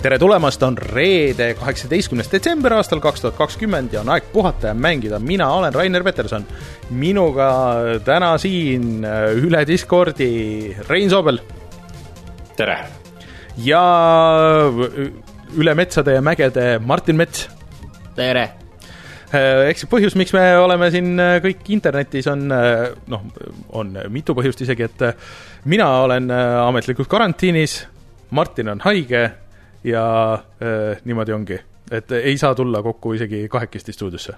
tere tulemast, on reede, kaheksateistkümnes detsember aastal kaks tuhat kakskümmend ja on aeg puhata ja mängida. mina olen Rainer Peterson. minuga täna siin äh, üle Discordi Rein Soobel. tere! ja äh, üle metsade ja mägede Martin Mets. tere! Äh, eks põhjus, miks me oleme siin kõik internetis, on noh, on mitu põhjust isegi, et mina olen ametlikult karantiinis, Martin on haige ja äh, niimoodi ongi, et ei saa tulla kokku isegi kahekesti stuudiosse.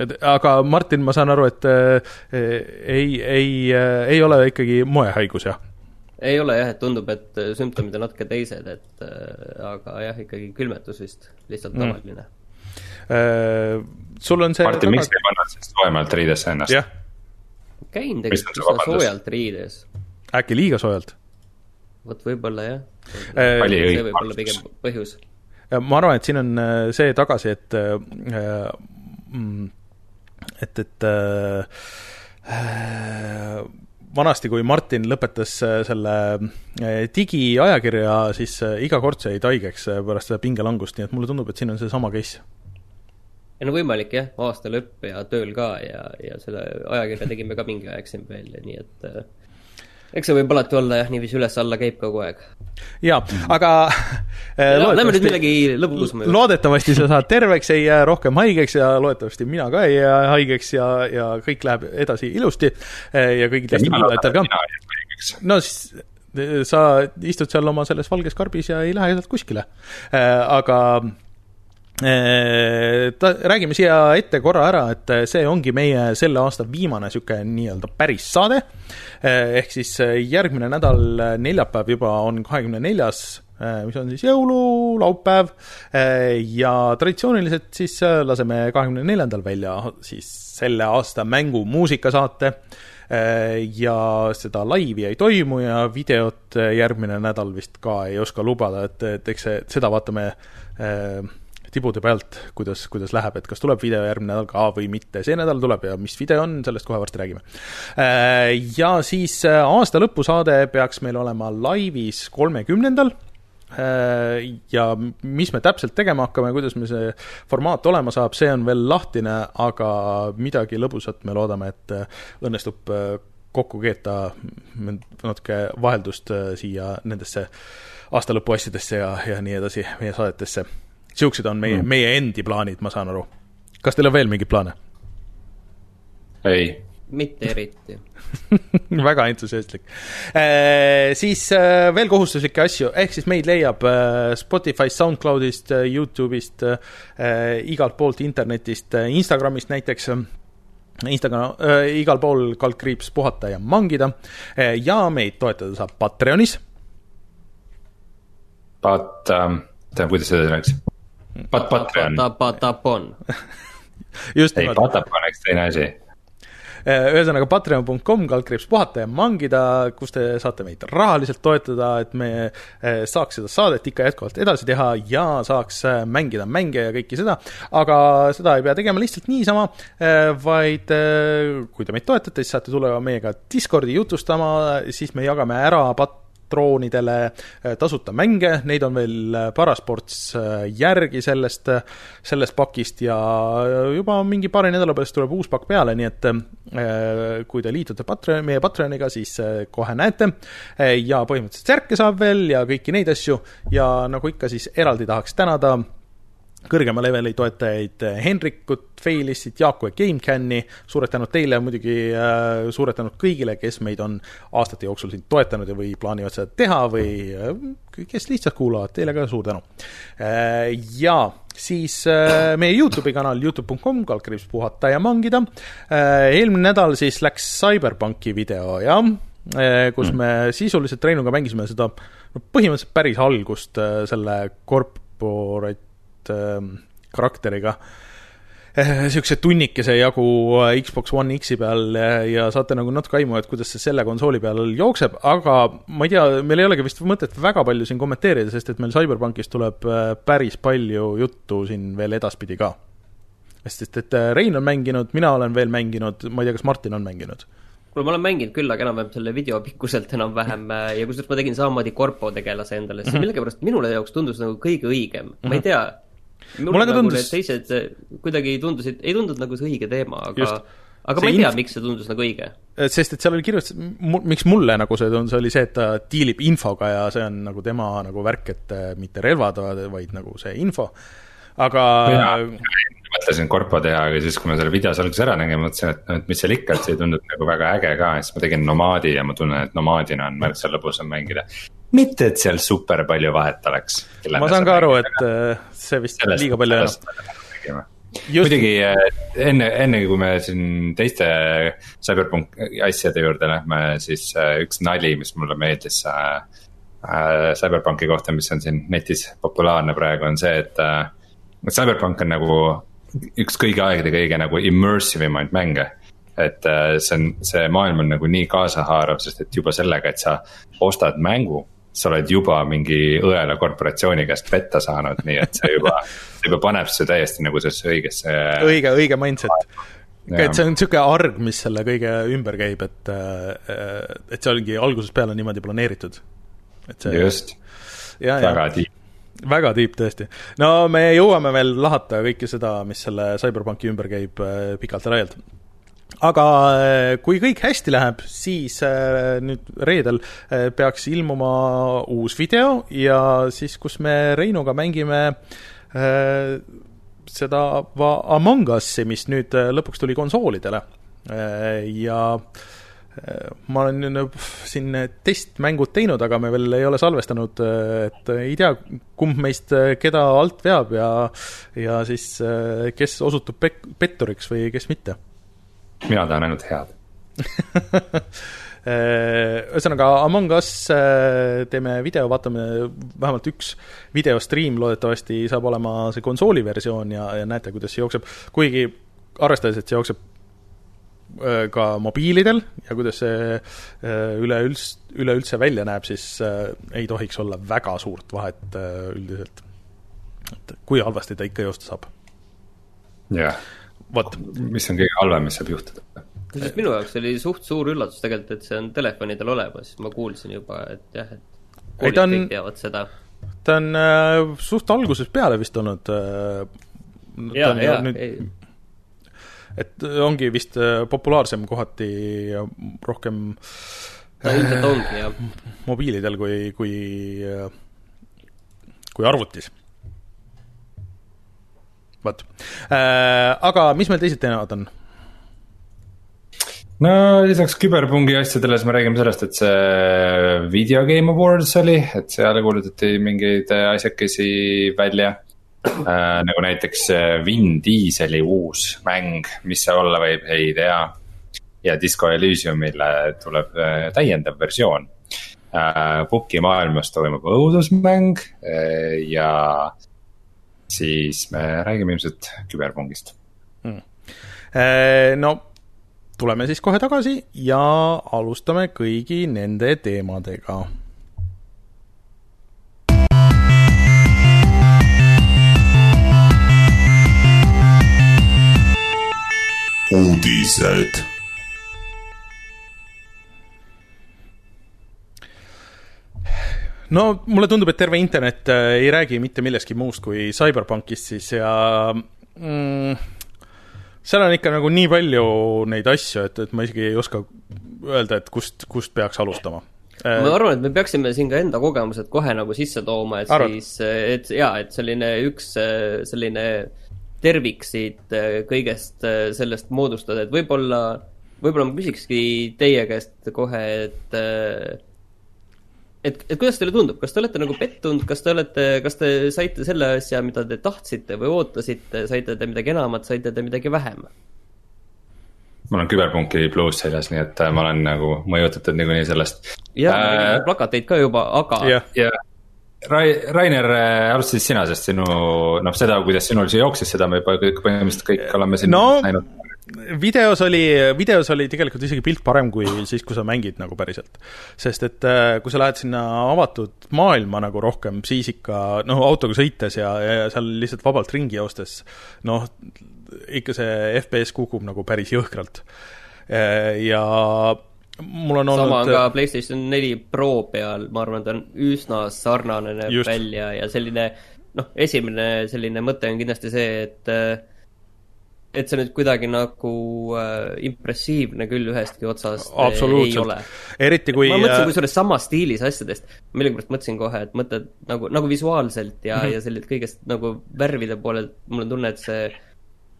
et aga Martin, ma saan aru, et äh, ei, ei äh,, ei ole ikkagi moehaigus, jah? ei ole jah, et tundub, et sümptomid on natuke teised, et äh, aga jah, ikkagi külmetus vist, lihtsalt mm. tavaline äh,. sul on see Martin, miks sa ei pannud siis soojemalt riidesse ennast? käin tegelikult üsna soojalt riides. äkki liiga soojalt? Vot võib-olla jah. Äh, see võib olla pigem põhjus. ma arvan, et siin on äh, see tagasi, et äh, mm, et, et äh, vanasti, kui Martin lõpetas selle digiajakirja, siis iga kord sai ta haigeks pärast seda pingelangust, nii et mulle tundub, et siin on seesama case. ei no võimalik jah, aasta lõpp ja tööl ka ja, ja selle ajakirja tegime ka mingi aeg siin veel, nii et eks see võib alati olla jah, niiviisi üles-alla käib kogu aeg. jaa, aga no, lähme nüüd millegi lõbusama juurde. loodetavasti sa saad terveks, ei jää rohkem haigeks ja loodetavasti mina ka ei jää haigeks ja, ja kõik läheb edasi ilusti ja kõigil teistel kuulajatel ka. no siis sa istud seal oma selles valges karbis ja ei lähe sealt kuskile. aga ta, räägime siia ette korra ära, et see ongi meie selle aasta viimane niisugune nii-öelda päris saade. ehk siis järgmine nädal, neljapäev juba on kahekümne neljas, mis on siis jõululaupäev ja traditsiooniliselt siis laseme kahekümne neljandal välja siis selle aasta mängu muusikasaate ja seda laivi ei toimu ja videot järgmine nädal vist ka ei oska lubada, et, et eks see, seda vaatame tibude pealt, kuidas, kuidas läheb, et kas tuleb video järgmine nädal ka või mitte. see nädal tuleb ja mis video on, sellest kohe varsti räägime. Äh, ja siis äh, aasta lõpusaade peaks meil olema laivis kolmekümnendal äh, ja mis me täpselt tegema hakkame, kuidas meil see formaat olema saab, see on veel lahtine, aga midagi lõbusat me loodame, et õnnestub kokku keeta natuke vaheldust siia nendesse aastalõpu asjadesse ja, ja nii edasi meie saadetesse niisugused on meie mm., meie endi plaanid, ma saan aru. kas teil on veel mingeid plaane? ei. mitte eriti väga entusiastlik e,. siis e, veel kohustuslikke asju, ehk siis meid leiab e, Spotify'st, SoundCloud'ist, Youtube'ist, igalt poolt internetist, Instagramist näiteks Instagram äh,, igal pool kaldkriips puhata ja mangida äh, ja meid toetada saab Patreonis. Pat- ähm,, tähendab, kuidas see läks? Pat-, Patreon. Patapon. just ei, Patapon oleks teine asi äh, ühesõnaga patreon.com, kaldkriips puhata ja mangida, kus te saate meid rahaliselt toetada, et me äh, saaks seda saadet ikka jätkuvalt edasi teha ja saaks äh, mängida mänge ja kõike seda. aga seda ei pea tegema lihtsalt niisama, vaid kui te meid toetate, siis saate tulla meiega Discordi jutustama, siis me jagame ära pat-, droonidele äh, tasuta mänge, neid on veel äh, parasports äh, järgi sellest, sellest pakist ja juba mingi paari nädala pärast tuleb uus pakk peale, nii et kui te liitute Patreon, meie Patreoniga, siis kohe näete. ja põhimõtteliselt särke saab veel ja kõiki neid asju ja nagu ikka, siis eraldi tahaks tänada kõrgema leveli toetajaid Henrikut, Failissit, Jaaku ja GameCami, suured tänud teile, muidugi äh, suured tänud kõigile, kes meid on aastate jooksul siin toetanud ja või plaanivad seda teha või äh, kes lihtsalt kuulavad, teile ka suur tänu. Ja siis meie Youtube'i kanal, Youtube.com, kaldkriips puhata ja mangida. Eelmine nädal siis läks CyberPunki video, jah kus me sisuliselt Reinuga mängisime seda no põhimõtteliselt päris algust selle corporate Ähm, karakteriga niisuguse tunnikese jagu äh, Xbox One X-i peal ja saate nagu natuke aimu, et kuidas see selle konsooli peal jookseb, aga ma ei tea, meil ei olegi vist mõtet väga palju siin kommenteerida, sest et meil CyberPunkist tuleb äh, päris palju juttu siin veel edaspidi ka. sest et äh, Rein on mänginud, mina olen veel mänginud, ma ei tea, kas Martin on mänginud? kuule, ma olen mänginud küll, aga enam-vähem selle video pikkuselt enam-vähem äh, ja kusjuures ma tegin samamoodi korpo tegelase endale, Mhm. see millegipärast minule jaoks tundus nagu kõige õigem, ma ei tea. Mulle ka nagu tundus- need teised äh, kuidagi tundusid, ei tundunud nagu see õige teema, aga Just., aga See ma ei tea inf-, miks see tundus nagu õige. sest et seal oli kirjutatud, miks mulle nagu see tundus, oli see, et ta diilib infoga ja see on nagu tema nagu värk, et äh, mitte relvad, vaid nagu see info. aga mõtlesin korpo teha, aga siis, kui ma selle videos alguses ära nägin, mõtlesin, et noh, et mis seal ikka, et see ei tundunud nagu väga äge ka ja siis ma tegin nomaadi ja ma tunnen, et nomaadina on märksa lõbusam mängida. mitte, et seal super palju vahet oleks. ma saan ka aru, et äh, see vist liiga palju enam. Just. muidugi äh, enne, enne kui me siin teiste CyberPunk asjade juurde lähme, siis äh, üks nali, mis mulle meeldis äh, CyberPunki kohta, mis on siin netis populaarne praegu, on see, et äh, CyberPunk on nagu üks kõigi aegade kõige nagu immersive imaid mänge et see on, see maailm on nagu nii kaasahaarav, sest et juba sellega, et sa ostad mängu, sa oled juba mingi õela korporatsiooni käest petta saanud, nii et see juba, see juba paneb su täiesti nagu sellesse õigesse. õige, õige mindset. Et see on niisugune arg, mis selle kõige ümber käib, et, et see oligi algusest peale niimoodi planeeritud. see, just, väga tiip, väga tiip tõesti. no me jõuame veel lahata kõike seda, mis selle CyberPunki ümber käib äh, pikalt ja laialt. Aga äh, kui kõik hästi läheb, siis äh, nüüd reedel äh, peaks ilmuma uus video ja siis, kus me Reinuga mängime seda Among Us'i, mis nüüd lõpuks tuli konsoolidele ja ma olen siin testmängud teinud, aga me veel ei ole salvestanud, et ei tea, kumb meist keda alt veab ja ja siis kes osutub pek-, petturiks või kes mitte. Mina tahan ainult head. ühesõnaga Among Us äh, teeme video, vaatame vähemalt üks videostriim loodetavasti saab olema see konsooli versioon ja, ja näete, kuidas see jookseb, kuigi arvestades, et see jookseb äh, ka mobiilidel ja kuidas see äh, üleüldse, üleüldse välja näeb, siis ei tohiks olla väga suurt vahet üldiselt. et kui halvasti ta ikka joosta saab. jah, vot, mis on kõige halvem, mis saab juhtuda? kusjuures minu jaoks oli suht suur üllatus tegelikult, et see on telefonidel olemas, ma kuulsin juba, et jah, et Ei, koolid ta on- kõik teavad seda. ta on äh, suht algusest peale vist olnud äh, ta ja, on ja, nüüd- ei, et ongi vist äh, populaarsem kohati ja rohkem ta ilmselt ongi jah. mobiilidel kui, kui, kui arvutis. vot, aga mis meil teised teemad on? no lisaks küberpungi asjadele, siis me räägime sellest, et see Video Game Awards oli, et seal kuulutati mingeid asjakesi välja äh,. nagu näiteks äh, Vin Dieseli uus mäng, mis see olla võib, ei tea. ja Disco Elysiumile tuleb äh, täiendav versioon äh,. Puki maailmas toimub õudusmäng äh, ja siis me räägime ilmselt küberpungist. no tuleme siis kohe tagasi ja alustame kõigi nende teemadega uudised. No mulle tundub, et terve internet äh, ei räägi mitte millestki muust kui CyberPunkist siis ja mm, seal on ikka nagu nii palju neid asju, et, et ma isegi ei oska öelda, et kust, kust peaks alustama. ma arvan, et me peaksime siin ka enda kogemused kohe nagu sisse tooma, et Arvad? siis, et jaa, et selline üks äh, selline tervik siit äh, kõigest äh, sellest moodustada, et võib-olla, võib-olla ma küsikski teie käest kohe, et äh, et, et kuidas teile tundub, kas te olete nagu pettunud, kas te olete, kas te saite selle asja, mida te tahtsite või ootasite, saite te midagi enamat, saite te midagi vähem? mul on küberpunki pluus seljas, nii et äh, ma olen nagu mõjutatud niikuinii sellest. jah Äh, äh,, plakateid ka juba, aga jah, ja Rai-, Rainer, alustasid sina, sest sinu noh, seda, kuidas sinul see jooksis, seda me juba kõik põhimõtteliselt kõik oleme siin No, näinud. Videos oli, videos oli tegelikult isegi pilt parem kui siis, kui sa mängid nagu päriselt. sest et äh, kui sa lähed sinna avatud maailma nagu rohkem, siis ikka noh, autoga sõites ja, ja seal lihtsalt vabalt ringi joostes, noh, ikka see FPS kukub nagu päris jõhkralt. ja mul on sama on olnud ka PlayStation neli Pro peal, ma arvan, ta on üsna sarnane näeb Just. välja ja selline noh, esimene selline mõte on kindlasti see, et et see nüüd kuidagi nagu äh, impressiivne küll ühestki otsast ei ole., eriti kui ma mõtlesin äh, kusjuures samas stiilis asjadest, millegipärast mõtlesin kohe, et mõtled nagu, nagu visuaalselt ja mm, -hmm. ja selle kõigest nagu värvide poolelt mul on tunne, et see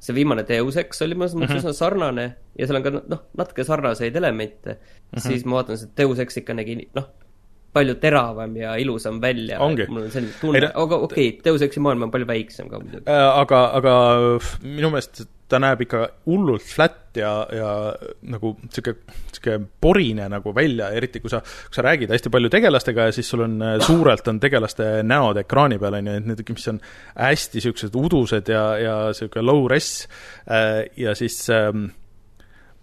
see viimane Deus Ex oli mõnes mõttes mm -hmm. üsna sarnane ja seal on ka noh, natuke sarnaseid elemente mm, -hmm. siis ma vaatan, et Deus Ex ikka nägi noh, palju teravam ja ilusam välja. Mul on selline tunne aga okei okay,, Deus Exi maailm on palju väiksem ka muidugi. Äh, aga, aga minu meelest ta näeb ikka hullult flat ja, ja nagu sihuke, sihuke porine nagu välja, eriti kui sa, kui sa räägid hästi palju tegelastega ja siis sul on äh, suurelt on tegelaste näod ekraani peal, on ju, et need, mis on hästi siuksed udused ja, ja sihuke low res ja siis ähm,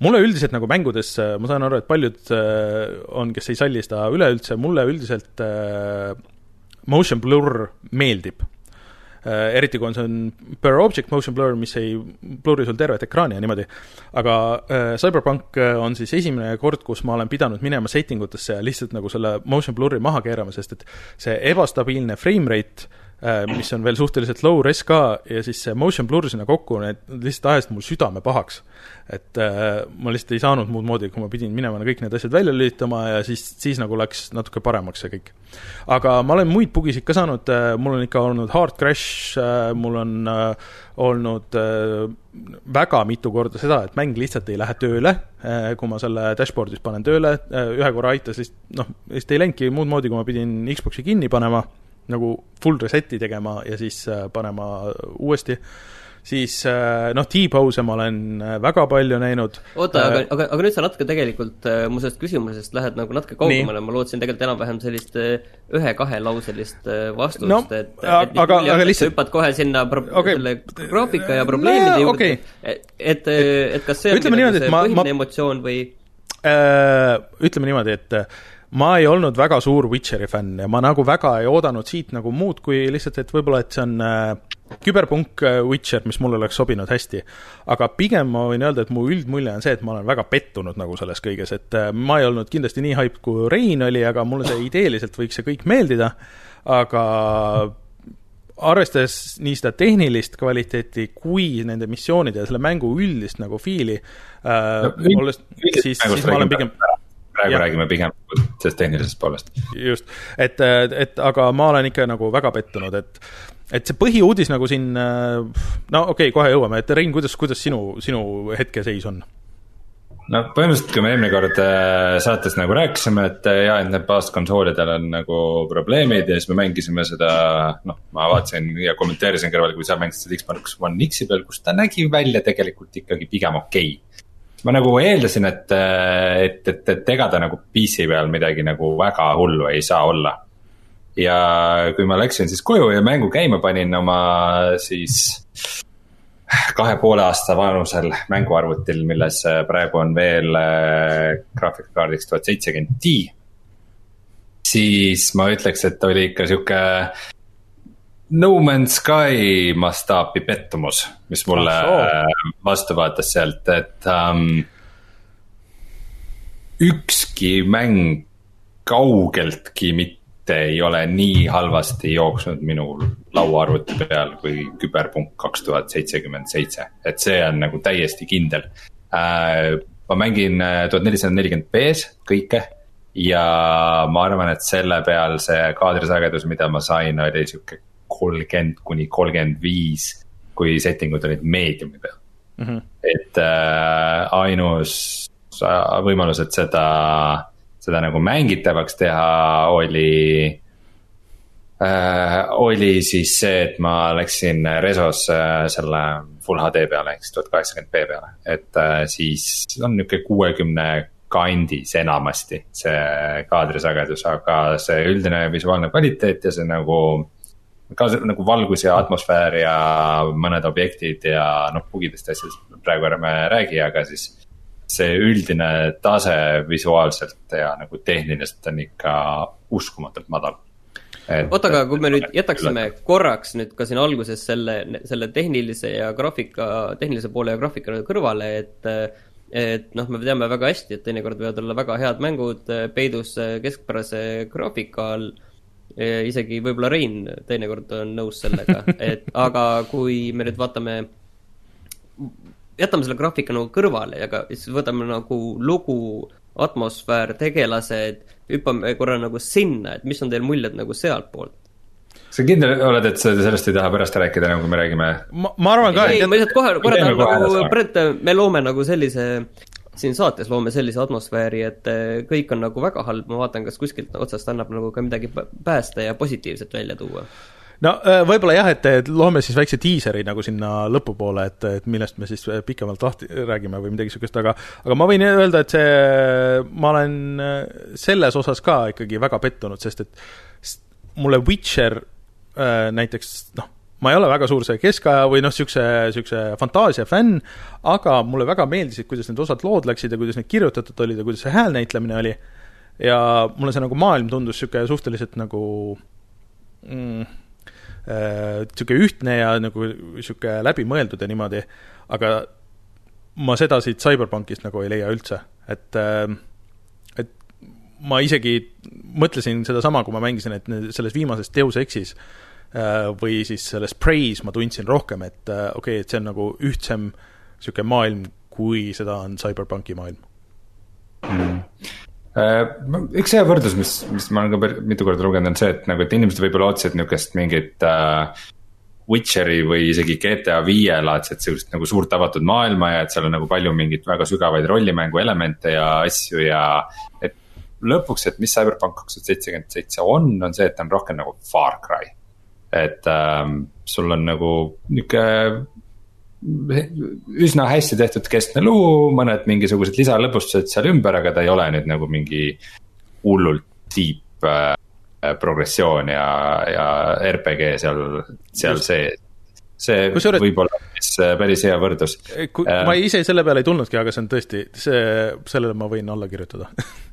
mulle üldiselt nagu mängudes, ma saan aru, et paljud äh, on, kes ei salli seda üleüldse, mulle üldiselt äh, motion blur meeldib äh,. eriti kui on see on per object motion blur, mis ei blurri sul tervet ekraani ja niimoodi. aga äh, Cyberpunk äh, on siis esimene kord, kus ma olen pidanud minema setting utesse ja lihtsalt nagu selle motion blur'i maha keerama, sest et see ebastabiilne frame rate äh, mis on veel suhteliselt low res ka ja siis see motion blur sinna kokku, need lihtsalt ajasid mul südame pahaks. et äh, ma lihtsalt ei saanud muud moodi, kui ma pidin minema kõik need asjad välja lülitama ja siis, siis nagu läks natuke paremaks see kõik. aga ma olen muid bugisid ka saanud, mul on ikka olnud hard crash, mul on äh, olnud äh, väga mitu korda seda, et mäng lihtsalt ei lähe tööle, kui ma selle dashboard'is panen tööle, ühe korra aitas lihtsalt, noh, lihtsalt ei läinudki muud moodi, kui ma pidin Xbox'i kinni panema, nagu full reset'i tegema ja siis äh, panema uuesti, siis äh, noh, T-pose ma olen äh, väga palju näinud. oota, aga, aga, aga nüüd sa natuke tegelikult mu sellest küsimusest lähed nagu natuke kaugemale, ma lootsin tegelikult enam-vähem sellist ühe-kahelauselist vastust No, et, et aga- aga lihtsalt- sa hüppad kohe sinna pro- Okei. selle graafika ja probleemide juurde okei. et, et, et kas see Ütleme niimoodi, nagu et see ma- põhiline ma- emotsioon või ütleme niimoodi, et ma ei olnud väga suur Witcheri fänn ja ma nagu väga ei oodanud siit nagu muud kui lihtsalt, et võib-olla, et see on äh, küberpunk äh, Witcher, mis mulle oleks sobinud hästi. aga pigem ma võin öelda, et mu üldmulje on see, et ma olen väga pettunud nagu selles kõiges, et äh, ma ei olnud kindlasti nii hype kui Rein oli, aga mulle see ideeliselt võiks see kõik meeldida, aga arvestades nii seda tehnilist kvaliteeti kui nende missioonide ja selle mängu üldist nagu fiili äh,, olles, siis, siis ma olen pigem praegu jah. räägime pigem sellest tehnilisest poolest. just, et, et aga ma olen ikka nagu väga pettunud, et et see põhiuudis nagu siin, no okei okay,, kohe jõuame, et Rein, kuidas, kuidas sinu, sinu hetkeseis on? no põhimõtteliselt, kui me eelmine kord äh, saates nagu rääkisime, et äh, jaa, et need baaskonsoolidel on nagu probleemid ja siis me mängisime seda, noh, ma vaatasin ja kommenteerisin kõrval, kui sa mängisid seda Xbox One X-i peal, kus ta nägi välja tegelikult ikkagi pigem okei okay.. Ma nagu eeldasin, et, et, et, et ega ta nagu PC peal midagi nagu väga hullu ei saa olla. ja kui ma läksin siis koju ja mängu käima panin oma siis kahe poole aasta vanusel mänguarvutil, milles äh, praegu on veel äh, graafikakaardiks tuhat seitsekümmend Ti. siis ma ütleks, et oli ikka sihuke No Man's Sky mastaapi pettumus, mis mulle äh, vastu vaatas sealt, et um,. ükski mäng kaugeltki mitte ei ole nii halvasti jooksnud minu lauaarvuti peal kui küberpunk kaks tuhat seitsekümmend seitse, et see on nagu täiesti kindel äh,. ma mängin tuhat nelisada nelikümmend B-s kõike ja ma arvan, et selle peal see kaadrisagedus, mida ma sain, oli sihuke kolmkümmend kuni kolmkümmend viis, kui setting ud olid meediumi peal mm. -hmm. et äh, ainus äh, võimalus, et seda, seda nagu mängitavaks teha, oli äh,. oli siis see, et ma läksin Resos äh, selle full HD peale ehk siis tuhat kaheksakümmend B peale, et äh, siis on nihuke kuuekümne kandis enamasti see kaadrisagedus, aga see üldine visuaalne kvaliteet ja see nagu ka nagu valgus ja atmosfäär ja mõned objektid ja noh, bugidest ja asjadest praegu ärme räägi, aga siis. see üldine tase visuaalselt ja nagu tehniliselt on ikka uskumatult madal. oota, aga kui me nüüd jätaksime korraks nüüd ka siin alguses selle, selle tehnilise ja graafika, tehnilise poole ja graafika kõrvale, et et noh, me teame väga hästi, et teinekord võivad olla väga head mängud peidus keskpärase graafika all, isegi võib-olla Rein teinekord on nõus sellega, et aga kui me nüüd vaatame, jätame selle graafika nagu kõrvale ja ka siis võtame nagu lugu, atmosfäär, tegelased, hüppame korra nagu sinna, et mis on teil muljed nagu sealtpoolt? sa kindel oled, et sa sellest ei taha pärast rääkida, nagu me räägime? ma, ma arvan ka. ei, ma lihtsalt kohe, kohe tahan nagu, Brett, me loome nagu sellise, siin saates loome sellise atmosfääri, et eh, kõik on nagu väga halb, ma vaatan, kas kuskilt otsast annab nagu ka midagi päästa ja positiivset välja tuua. No eh, võib-olla jah, et, loome siis väikse diiseri nagu sinna lõpupoole, et, et millest me siis pikemalt lahti räägime või midagi niisugust, aga aga ma võin öelda, et see, ma olen eh, selles osas ka ikkagi väga pettunud, sest et mulle Witcher näiteks noh, ma ei ole väga suur see keskaja või noh, niisuguse, niisuguse fantaasia fänn, aga mulle väga meeldisid, kuidas need osad lood läksid ja kuidas need kirjutatud olid ja kuidas see häälnäitlemine oli. ja mulle see nagu maailm tundus niisugune suhteliselt nagu mm, niisugune äh, ühtne ja nagu niisugune läbimõeldud ja niimoodi, aga ma seda siit CyberPunkist nagu ei leia üldse, et äh, et ma isegi mõtlesin sedasama, kui ma mängisin, et selles viimases Deus Exis või siis selles Praise ma tundsin rohkem, et äh, okei okay,, et see on nagu ühtsem niisugune maailm, kui seda on CyberPunki maailm mm.. Üks hea võrdlus, mis, mis ma olen ka mitu korda lugenud, on see, et nagu, et inimesed võib-olla ootasid niisugust mingit uh, Witcheri või isegi GTA viie laadset sihukest nagu suurt avatud maailma ja et seal on nagu palju mingeid väga sügavaid rollimängu elemente ja asju ja. et lõpuks, et mis Cyberpunk kaks tuhat seitsekümmend seitse on, on see, et ta on rohkem nagu Far Cry et ähm, sul on nagu nihuke üsna hästi tehtud keskne lugu, mõned mingisugused lisalõbustused seal ümber, aga ta ei ole nüüd nagu mingi hullult deep äh, progressioon ja, ja RPG seal, seal sees. see Kusjuures... võib olla päris, päris hea võrdlus. ma ise selle peale ei tulnudki, aga see on tõesti, see, sellele ma võin alla kirjutada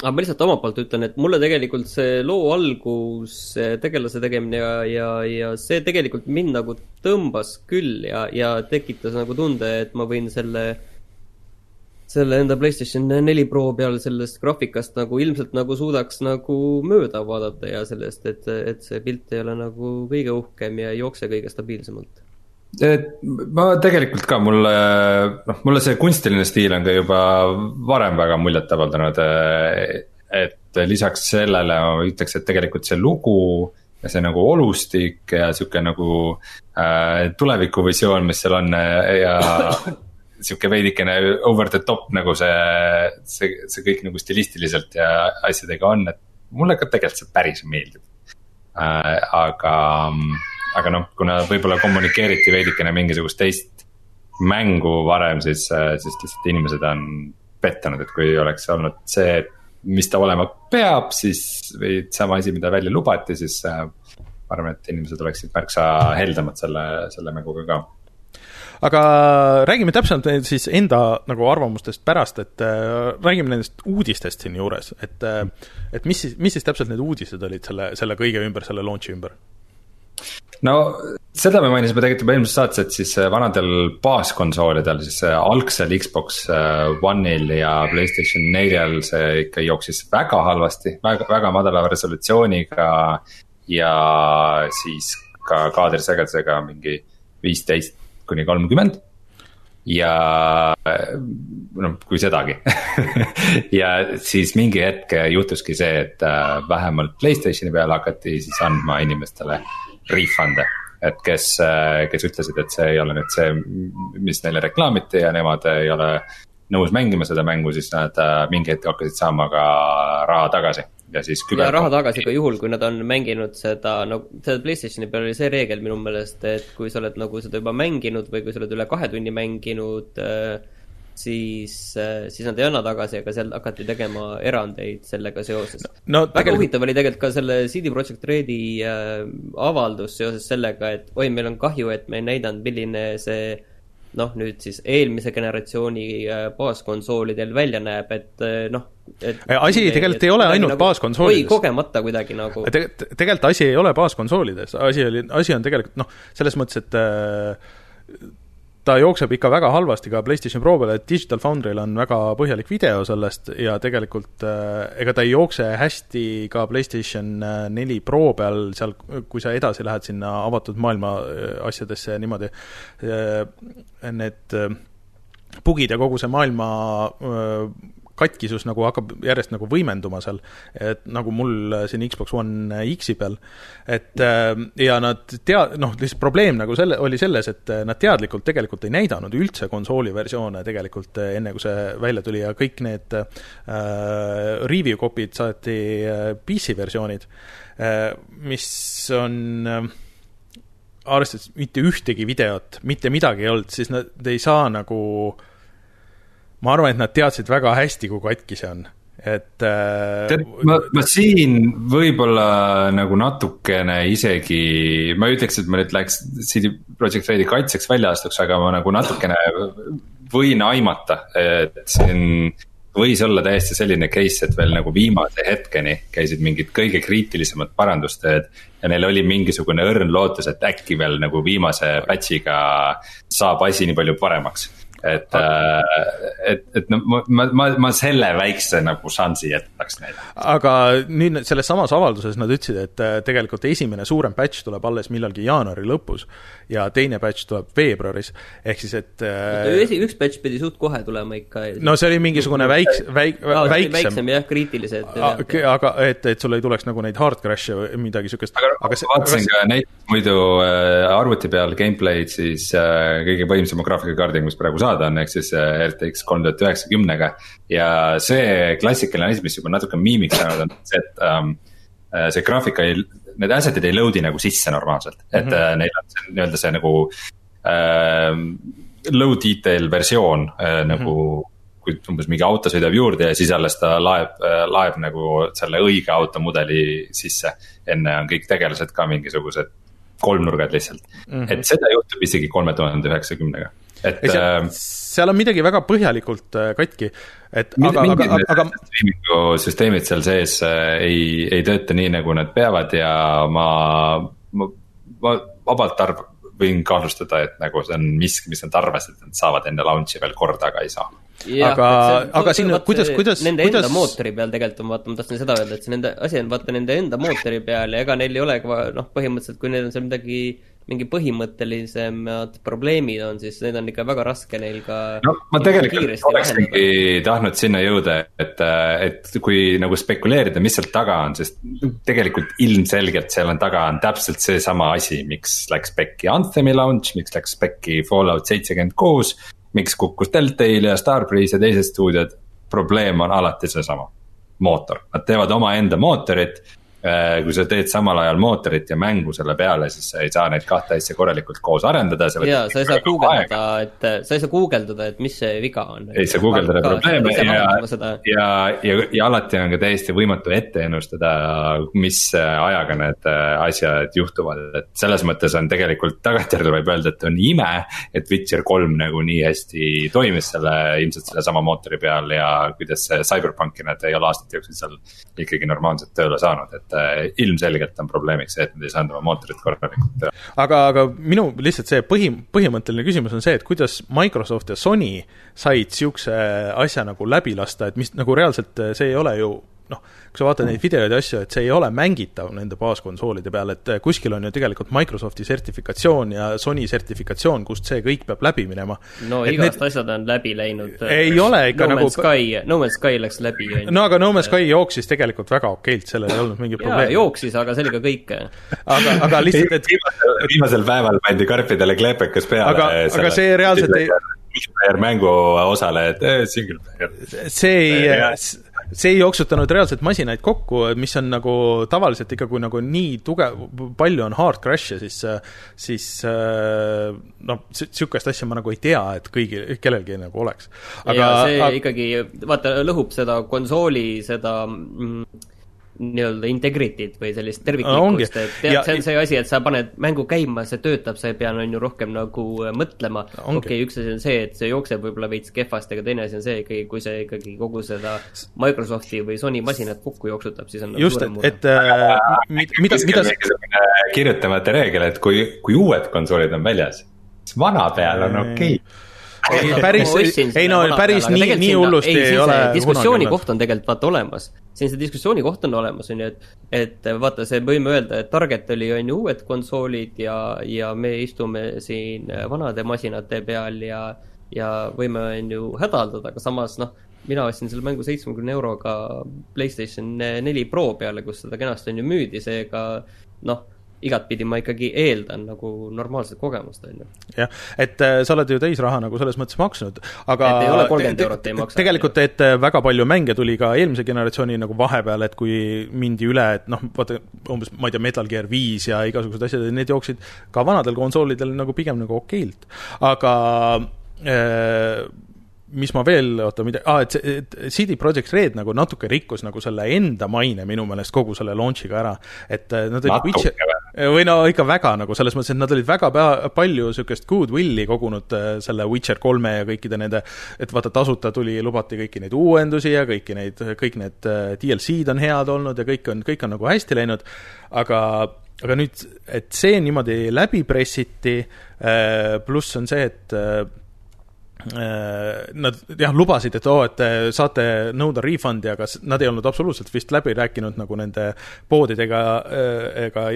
aga ma lihtsalt omalt poolt ütlen, et mulle tegelikult see loo algus, tegelase tegemine ja, ja, ja see tegelikult mind nagu tõmbas küll ja, ja tekitas nagu tunde, et ma võin selle, selle enda PlayStation neli Pro peal sellest graafikast nagu ilmselt nagu suudaks nagu mööda vaadata ja sellest, et, et see pilt ei ole nagu kõige uhkem ja ei jookse kõige stabiilsemalt ma tegelikult ka, mulle, noh, mulle see kunstiline stiil on ka juba varem väga muljet avaldanud. et lisaks sellele ma ütleks, et tegelikult see lugu ja see nagu olustik ja sihuke nagu äh, tulevikuvisioon, mis seal on ja sihuke veidikene over the top nagu see, see, see kõik nagu stilistiliselt ja asjadega on, et mulle ka tegelikult see päris meeldib äh,. aga aga noh, kuna võib-olla kommunikeeriti veidikene mingisugust teist mängu varem, siis, siis lihtsalt inimesed on pettunud, et kui oleks olnud see, mis ta olema peab, siis või sama asi, mida välja lubati, siis äh, ma arvan, et inimesed oleksid märksa heldemad selle, selle mänguga ka aga räägime täpsemalt siis enda nagu arvamustest pärast, et äh, räägime nendest uudistest siinjuures, et äh, et mis siis, mis siis täpselt need uudised olid selle, selle kõige ümber, selle launch'i ümber? No seda me mainisime tegelikult juba eelmises saates, et siis äh, vanadel baaskonsoolidel, siis äh, algsel Xbox äh, One'il ja Playstation neljal see ikka jooksis väga halvasti, väga, väga madala resolutsiooniga. ja siis ka kaadrisagedusega mingi viisteist kuni kolmkümmend ja noh, kui sedagi ja siis mingi hetk juhtuski see, et vähemalt Playstationi peal hakati siis andma inimestele refund'e. et kes, kes ütlesid, et see ei ole nüüd see, mis neile reklaamiti ja nemad ei ole nõus mängima seda mängu, siis nad äh, mingi hetk hakkasid saama ka raha tagasi ja siis küber.... ja raha tagasi ka juhul, kui nad on mänginud seda, no seda Playstationi peal oli see reegel minu meelest, et kui sa oled nagu seda juba mänginud või kui sa oled üle kahe tunni mänginud äh, siis, äh, siis nad ei anna tagasi, aga seal hakati tegema erandeid sellega seoses no,. väga tegelikult... huvitav oli tegelikult ka selle CD Projekt Redi äh, avaldus seoses sellega, et oi, meil on kahju, et me ei näidanud, milline see noh, nüüd siis eelmise generatsiooni äh, baaskonsoolidel välja näeb, et noh, et asi et, tegelikult et, ei ole ainult nagu, baaskonsoolides. oi, kogemata kuidagi nagu Te,. tegelikult asi ei ole baaskonsoolides, asi oli, asi on tegelikult noh, selles mõttes, et äh, ta jookseb ikka väga halvasti ka PlayStation Pro peal, et Digital Foundry'l on väga põhjalik video sellest ja tegelikult äh, ega ta ei jookse hästi ka PlayStation neli Pro peal, seal kui sa edasi lähed sinna avatud maailma asjadesse niimoodi, need bugid ja kogu see maailma katkisus nagu hakkab järjest nagu võimenduma seal, et nagu mul siin Xbox One X-i peal, et äh, ja nad tea-, noh, lihtsalt probleem nagu selle, oli selles, et nad teadlikult tegelikult ei näidanud üldse konsooli versioone tegelikult äh, enne, kui see välja tuli ja kõik need äh, review copy'd saati äh, PC versioonid äh,, mis on äh, arvestades mitte ühtegi videot, mitte midagi ei olnud, siis nad ei saa nagu äh, ma arvan, et nad teadsid väga hästi, kui katki see on, et äh,. tead, ma, ma siin võib-olla nagu natukene isegi, ma ei ütleks, et ma nüüd läheks CD Projekt Redi kaitseks välja astuks, aga ma nagu natukene võin aimata, et siin võis olla täiesti selline case, et veel nagu viimase hetkeni käisid mingid kõige kriitilisemad parandustööd. ja neil oli mingisugune õrn lootus, et äkki veel nagu viimase patch'iga saab asi nii palju paremaks et äh,, et, et no ma, ma, ma, selle väikse nagu šansi jätaks neile. aga nüüd selles samas avalduses nad ütlesid, et äh, tegelikult esimene suurem batch tuleb alles millalgi jaanuari lõpus ja teine batch tuleb veebruaris, ehk siis et äh, üks batch pidi suht kohe tulema ikka. no see oli mingisugune väiks-, väik-, väiksem. väiksem jah, kriitilised. aga et, et sul ei tuleks nagu neid hard crash'e või midagi niisugust. aga, aga see, vaatasin aga... ka näiteks muidu arvuti peal gameplay'd siis kõige võimsama graafikakaardiga, mis praegu saada on, ehk siis äh, RTX kolm tuhat üheksakümnega. ja see klassikaline asi, mis juba natuke miimiks saanud on see, et um, see graafika ei, need asset'id ei load'i nagu sisse normaalselt, et mm -hmm. neil on see nii-öelda see nagu uh, low detail versioon nagu mm. -hmm kui umbes mingi auto sõidab juurde ja siis alles ta laeb, laeb nagu selle õige automudeli sisse. enne on kõik tegelased ka mingisugused kolmnurgad lihtsalt mm, -hmm. et seda juhtub isegi kolme tuhande üheksakümnega et. Seal, äh, seal on midagi väga põhjalikult äh, katki, et aga, aga, aga, aga. süsteemid seal sees äh, ei, ei tööta nii, nagu nad peavad ja ma, ma, ma vabalt arv-, võin kahtlustada, et nagu see on miski, mis nad arvasid, et nad saavad enne launch'i veel korda, aga ei saa. Ja, aga, aga siin, kuidas, kuidas, nende kuidas... enda mootori peal tegelikult on, vaata, ma tahtsin seda öelda, et see nende asi on vaata nende enda mootori peal ja ega neil ei ole ka noh, põhimõtteliselt kui neil on seal midagi mingi põhimõttelisemad probleemid on, siis need on ikka väga raske neil ka. no ma tegelikult oleksingi tahtnud sinna jõuda, et, et kui nagu spekuleerida, mis seal taga on, sest tegelikult ilmselgelt seal on taga on täpselt seesama asi, miks läks pekki Anthemi launch, miks läks pekki Fallout seitsekümmend kuus. miks kukkus Deltail ja Starbreeze ja teised stuudiod, probleem on alati seesama mootor, nad teevad omaenda mootorit Äh, kui sa teed samal ajal mootorit ja mängu selle peale, siis sa ei saa neid kahte asja korralikult koos arendada. ja sa ei saa guugeldada, et, sa ei saa guugeldada, et mis see viga on. ei saa guugeldada probleeme ja, ja, ja, ja alati on ka täiesti võimatu ette ennustada, mis ajaga need äh, asjad juhtuvad, et selles mõttes on tegelikult tagantjärele võib öelda, et on ime. et Witcher kolm nagu nii hästi toimis selle, ilmselt sellesama mootori peal ja kuidas see CyberPunki nad ei ole aastate jooksul seal ikkagi normaalselt tööle saanud, et et äh, ilmselgelt on probleemiks see, et nad ei saanud oma mootorit korralikult teha. aga, aga minu lihtsalt see põhi, põhimõtteline küsimus on see, et kuidas Microsoft ja Sony said niisuguse asja nagu läbi lasta, et mis nagu reaalselt see ei ole ju noh, kui sa vaatad neid videoid ja asju, et see ei ole mängitav nende baaskonsoolide peal, et kuskil on ju tegelikult Microsofti sertifikatsioon ja Sony sertifikatsioon, kust see kõik peab läbi minema. no et igast need... asjad on läbi läinud. ei ole ikka no nagu Sky, No Man's Sky läks läbi, no aga No Man's Sky jooksis tegelikult väga okeilt, sellel ei olnud mingit probleemi. jooksis, aga see oli ka kõik. aga, aga lihtsalt, et viimasel, viimasel päeval pandi karpidele kleepekas peale. aga, aga see reaalselt ei mängu osale, et eh, single player. see ei, see ei jooksutanud reaalselt masinaid kokku, mis on nagu tavaliselt ikka, kui nagu nii tugev, palju on hard crash'e, siis, siis noh, niisugust asja ma nagu ei tea, et kõigil, kellelgi nagu oleks. aga ja see aga... ikkagi, vaata, lõhub seda konsooli, seda mm, nii-öelda integrity't või sellist terviklikkust et tead, see on see asi, et sa paned mängu käima, see töötab, sa ei pea, on ju, rohkem nagu äh, mõtlema. okei okay,, üks asi on see, et see jookseb võib-olla veits kehvasti, aga teine asi on see ikkagi, kui see ikkagi kogu seda Microsofti või Sony masinat kokku jooksutab, siis on nagu just, et, et äh, mida, mida kirjutamata reegel, et kui, kui uued konsoolid on väljas vana peal on okei. okay ei, päris, ei no päris nii, nii hullusti ei, ei ole diskussiooni koht on tegelikult vaata olemas. siin see diskussiooni koht on olemas, on ju, et et vaata, see võime öelda, et target oli, on ju, uued konsoolid ja, ja me istume siin vanade masinate peal ja ja võime, on ju, hädaldada, aga samas noh, mina ostsin selle mängu seitsmekümne euroga Playstation neli Pro peale, kus seda kenasti on ju müüdi, seega noh igatpidi ma ikkagi eeldan nagu normaalset kogemust, on ju. jah, et äh, sa oled ju täisraha nagu selles mõttes maksnud, aga et ei ole kolmkümmend eurot ei maksa. tegelikult, et äh, väga palju mänge tuli ka eelmise generatsiooni nagu vahepeal, et kui mindi üle, et noh, vaata umbes, ma ei tea, Metal Gear viis ja igasugused asjad, need jooksid ka vanadel konsoolidel nagu pigem nagu okeilt, aga äh, mis ma veel, oota, mida ah,, et see, et CD Projekt Red nagu natuke rikkus nagu selle enda maine minu meelest kogu selle launch'iga ära. et äh, nad olid Witcher, või no ikka väga nagu selles mõttes, et nad olid väga pea, palju niisugust goodwill'i kogunud äh, selle Witcher kolme ja kõikide nende, et vaata, tasuta tuli, lubati kõiki neid uuendusi ja kõiki neid, kõik need äh, DLC-d on head olnud ja kõik on, kõik on nagu hästi läinud, aga aga nüüd, et see niimoodi läbi pressiti, pluss on see, et Äh, nad jah, lubasid, et oo oh,, et te saate nõuda refund'i, aga nad ei olnud absoluutselt vist läbi rääkinud nagu nende poodidega äh, ega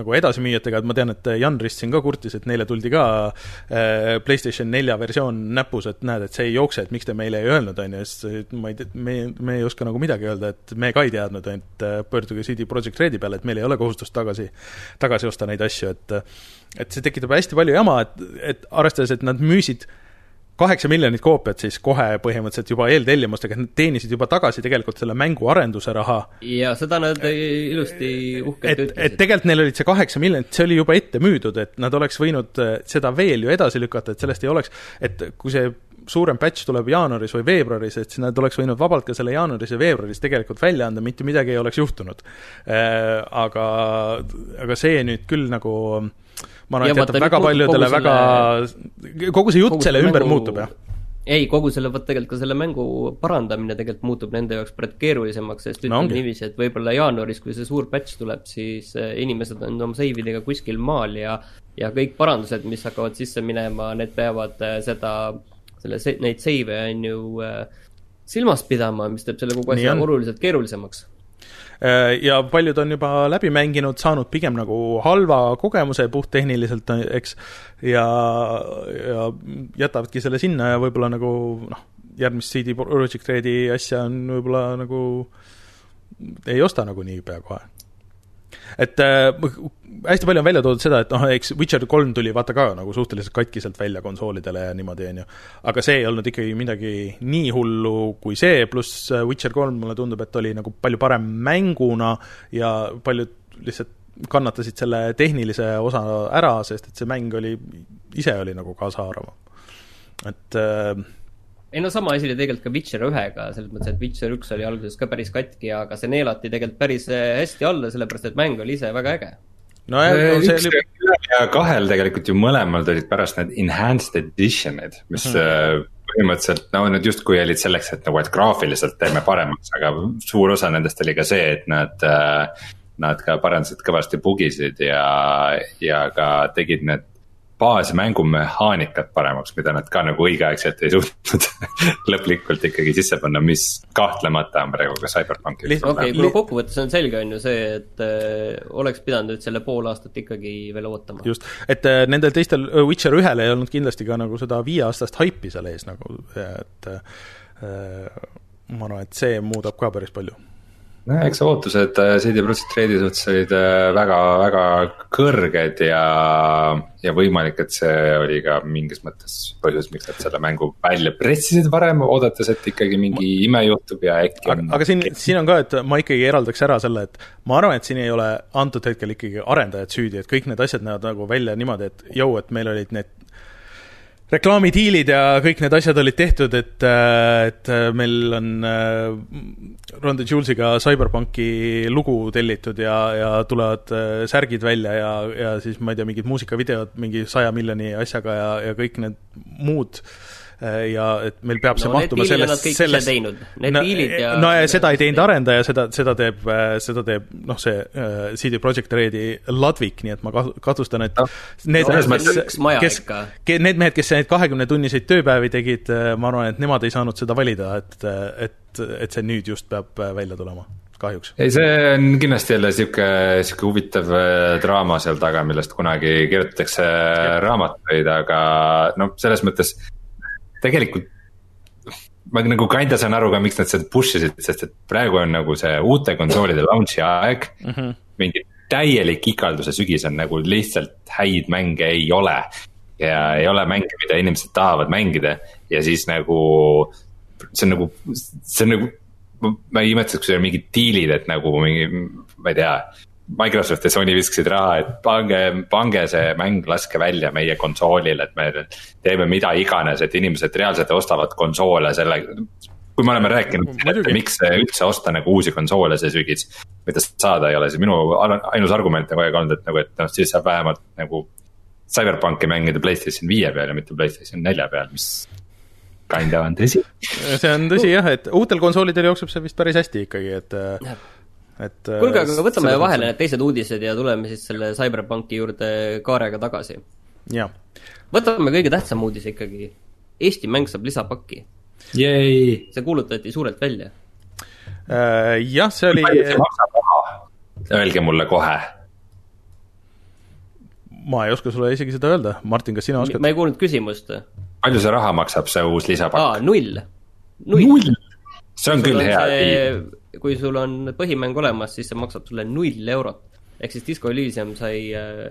nagu edasimüüjatega, et ma tean, et Jan Rist siin ka kurtis, et neile tuldi ka äh, PlayStation nelja versioon näpus, et näed, et see ei jookse, et miks te meile ei öelnud, on ju, siis ma ei tea, me, me ei oska nagu midagi öelda, et me ka ei teadnud, et pöörduge CD Projekt Redi peale, et meil ei ole kohustust tagasi, tagasi osta neid asju, et et see tekitab hästi palju jama, et, et arvestades, et nad müüsid kaheksa miljonit koopiat siis kohe põhimõtteliselt juba eeltellimustega, nad teenisid juba tagasi tegelikult selle mängu arenduse raha. ja seda nad ilusti uhkelt ütlesid. et tegelikult neil olid see kaheksa miljonit, see oli juba ette müüdud, et nad oleks võinud äh, seda veel ju edasi lükata, et sellest ei oleks, et kui see suurem batch tuleb jaanuaris või veebruaris, et siis nad oleks võinud vabalt ka selle jaanuaris ja veebruaris tegelikult välja anda, mitte midagi ei oleks juhtunud. Äh, aga, aga see nüüd küll nagu ma arvan, et jätab väga paljudele väga, kogu see jutt selle ümber mängu, muutub, jah ei, kogu selle, vot tegelikult ka selle mängu parandamine tegelikult muutub nende jaoks praegu keerulisemaks, sest ütleme no, niiviisi, et võib-olla jaanuaris, kui see suur patch tuleb, siis äh, inimesed on oma save idega kuskil maal ja ja kõik parandused, mis hakkavad sisse minema, need peavad äh, seda, selle, neid save'e on ju äh, silmas pidama, mis teeb selle kogu asja oluliselt keerulisemaks. Äh, ja paljud on juba läbi mänginud, saanud pigem nagu halva kogemuse puhttehniliselt, eks, ja, ja jätavadki selle sinna ja võib-olla nagu noh, järgmist CD Projekt Redi asja on võib-olla nagu ei osta nagu niipea kohe et äh, hästi palju on välja toodud seda, et noh, eks Witcher kolm tuli vaata ka nagu suhteliselt katkiselt välja konsoolidele ja niimoodi, on ju. aga see ei olnud ikkagi midagi nii hullu kui see, pluss äh, Witcher kolm mulle tundub, et oli nagu palju parem mänguna ja paljud lihtsalt kannatasid selle tehnilise osa ära, sest et see mäng oli, ise oli nagu kaasahaaravam. et äh, ei no sama asi oli tegelikult ka Witcher ühega, selles mõttes, et Witcher üks oli alguses ka päris katki, aga see neelati tegelikult päris äh, hästi alla, sellepärast et mäng oli ise väga äge. nojah no, no, üks oli... ja kahel tegelikult ju mõlemal tulid pärast need enhanced edition'id, mis mm -hmm. põhimõtteliselt, no need justkui olid selleks, et nagu, et graafiliselt teeme paremaks, aga suur osa nendest oli ka see, et nad äh, Nad ka parandasid kõvasti bugisid ja, ja ka tegid need baasmängu mehaanikat paremaks, mida nad ka nagu õigeaegselt ei suutnud lõplikult ikkagi sisse panna, mis kahtlemata on praegu ka CyberPunkis. okei okay,, kui kokkuvõttes on selge, on ju see, et äh, oleks pidanud nüüd selle pool aastat ikkagi veel ootama. just, et äh, nendel teistel äh, Witcher ühel ei olnud kindlasti ka nagu seda viieaastast haipi seal ees nagu, et äh, ma arvan, et see muudab ka päris palju nojah, eks ootused CD Projekt Redi suhtes olid äh, väga, väga kõrged ja, ja võimalik, et see oli ka mingis mõttes põhjus, miks nad selle mängu välja pressisid varem, oodates, et ikkagi mingi ime juhtub ja äkki on. aga siin, siin on ka, et ma ikkagi eraldaks ära selle, et ma arvan, et siin ei ole antud hetkel ikkagi arendajad süüdi, et kõik need asjad näevad nagu välja niimoodi, et jõu, et meil olid need reklaamidiilid ja kõik need asjad olid tehtud, et, äh, et äh, meil on äh, Ron Julesiga CyberPunki lugu tellitud ja, ja tulevad särgid välja ja, ja siis ma ei tea, mingid muusikavideod mingi saja miljoni asjaga ja, ja kõik need muud ja et meil peab see no mahtuma sellest, sellest teinud, need no, diilid ja no ja seda ei teinud arendaja, seda, seda teeb, seda teeb noh, see uh, CD Projekt Redi Ludwig, nii et ma kaht- kahtlustan, et Noh, need selles mehed, kes ikka., need mehed, kes neid kahekümnetunniseid tööpäevi tegid, ma arvan, et nemad ei saanud seda valida, et, et, et see nüüd just peab äh, välja tulema, kahjuks. ei, see on kindlasti jälle sihuke, sihuke huvitav äh, draama seal taga, millest kunagi kirjutatakse raamatuid, aga noh, selles mõttes tegelikult ma nagu kinda saan aru ka, miks nad seda push isid, sest et praegu on nagu see uute konsoolide launch'i aeg mm. -hmm. mingi täielik ikalduse sügis on nagu lihtsalt häid mänge ei ole. ja ei ole mänge, mida inimesed tahavad mängida ja siis nagu see on nagu, see on nagu, ma ei imestaks, kui seal on mingid diilid, et nagu mingi, ma ei tea. Microsoft ja Sony viskasid raha, et pange, pange see mäng, laske välja meie konsoolile, et me teeme mida iganes, et inimesed reaalselt ostavad konsoole selle. kui me oleme rääkinud, Muidugi. miks üldse osta nagu uusi konsoole see sügis, mida saada ei ole, siis minu ainus argument on kogu aeg olnud, et nagu, et noh, siis saab vähemalt nagu. CyberPunki mängida Playstation viie peal ja mitte Playstation nelja peal, mis kinda on tõsi. see on tõsi jah, et uutel konsoolidel jookseb see vist päris hästi ikkagi, et, et. kuulge, aga võtame vahele need teised uudised ja tuleme siis selle CyberPunki juurde kaarega tagasi. jah, võtame kõige tähtsam uudis ikkagi. Eesti mäng saab lisapakki. Jäi. see kuulutati suurelt välja. Äh, jah, see oli, see? Öelge mulle kohe. ma ei oska sulle isegi seda öelda, Martin, kas sina oskad? ma ei kuulnud küsimust. palju see raha maksab, see uus lisapakk? null. null. see on küll hea diil. Kui sul on põhimäng olemas, siis see maksab sulle null eurot. ehk siis Disco Elysium sai äh,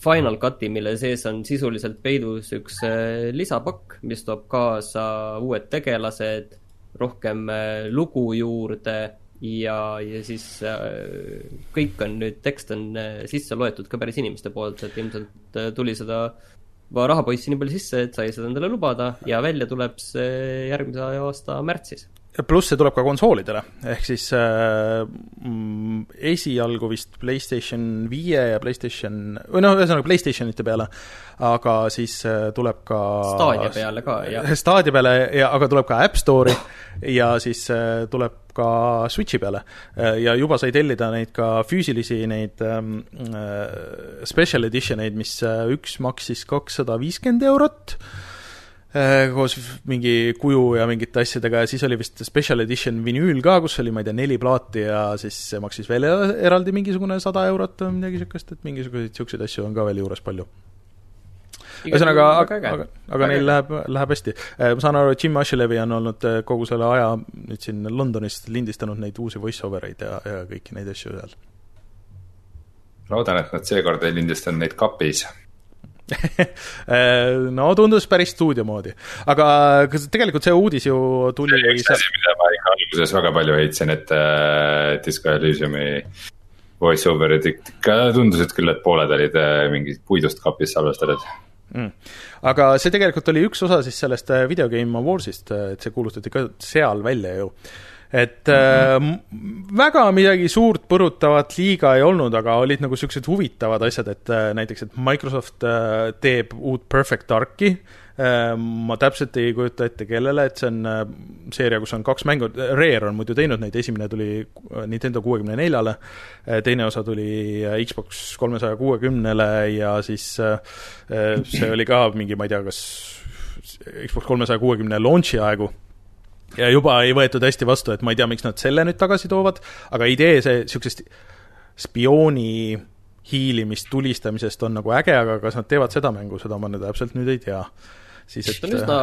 Final Cut'i, mille sees on sisuliselt peidus üks äh, lisapakk, mis toob kaasa uued tegelased, rohkem äh, lugu juurde ja, ja siis kõik on nüüd, tekst on sisse loetud ka päris inimeste poolt, et ilmselt tuli seda rahapoissi nii palju sisse, et sai seda endale lubada ja välja tuleb see järgmise aasta märtsis. Pluss see tuleb ka konsoolidele, ehk siis äh, mm, esialgu vist PlayStation viie ja PlayStation, või noh, ühesõnaga PlayStationite peale, aga siis äh, tuleb ka Stadia peale ka, jah. Stadia peale ja, aga tuleb ka App Store'i ja siis äh, tuleb ka Switchi peale. ja juba sai tellida neid ka füüsilisi neid ähm, äh, special edition eid, mis äh, üks maksis kakssada viiskümmend eurot äh, koos mingi kuju ja mingite asjadega ja siis oli vist special edition vinüül ka, kus oli, ma ei tea, neli plaati ja siis see maksis veel eraldi mingisugune sada eurot või midagi niisugust, et mingisuguseid niisuguseid asju on ka veel juures palju. ühesõnaga, aga, aga, aga neil läheb, läheb hästi. ma saan aru, et Jim Ashlevi on olnud äh, kogu selle aja nüüd siin Londonis lindistanud neid uusi voice over eid ja, ja kõiki neid asju seal. loodan, et nad seekord ei lindistanud neid kapis. no tundus päris stuudio moodi, aga kas tegelikult see uudis ju tuli see oli üks asi, mida ma ikka alguses väga palju heitsin, et äh, Disco Elysiumi voice over'id ikka tundusid küll, et pooled olid äh, mingist puidust kapis salvestatud. mm.. aga see tegelikult oli üks osa siis sellest äh, Video Game Awards'ist, et see kuulutati ka seal välja ju. Et äh, m- väga midagi suurt põrutavat liiga ei olnud, aga olid nagu siuksed huvitavad asjad, et äh, näiteks, et Microsoft äh, teeb uut Perfect Darki äh,. ma täpselt ei kujuta ette, kellele, et see on äh, seeria, kus on kaks mängu, Rare on muidu teinud neid, esimene tuli äh, Nintendo kuuekümne neljale, teine osa tuli äh, Xbox kolmesaja kuuekümnele ja siis äh, äh, see oli ka mingi, ma ei tea, kas Xbox kolmesaja kuuekümne launch'i aegu ja juba ei võetud hästi vastu, et ma ei tea, miks nad selle nüüd tagasi toovad, aga idee see niisugusest spiooni hiilimist tulistamisest on nagu äge, aga kas nad teevad seda mängu, seda ma nüüd täpselt nüüd ei tea. siis see on et üsna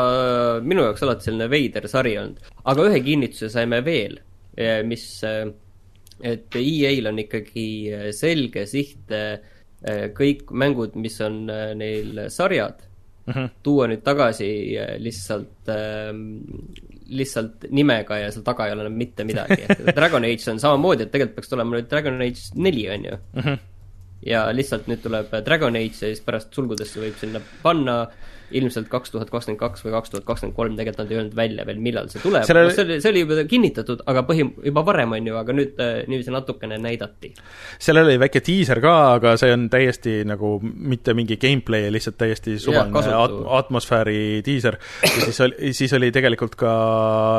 minu jaoks alati selline veider sari olnud, aga ühe kinnituse saime veel, mis, et EA-l on ikkagi selge siht eh, kõik mängud, mis on eh, neil sarjad, Mhm. tuua nüüd tagasi eh, lihtsalt, lihtsalt nimega ja seal taga ei ole enam mitte midagi, Dragon Age on samamoodi, et tegelikult peaks tulema nüüd Dragon Age neli, on ju. ja lihtsalt nüüd tuleb Dragon Age ja siis pärast sulgudesse võib sinna panna ilmselt kaks tuhat kakskümmend kaks või kaks tuhat kakskümmend kolm, tegelikult nad ei öelnud välja veel, millal see tuleb Sellel- no, see oli, see oli juba kinnitatud, aga põhi, juba varem, on ju, aga nüüd äh, niiviisi natukene näidati. sellel oli väike diiser ka, aga see on täiesti nagu mitte mingi gameplay, lihtsalt täiesti suvaline kasutu. at atmosfääri diiser. ja siis oli, siis oli tegelikult ka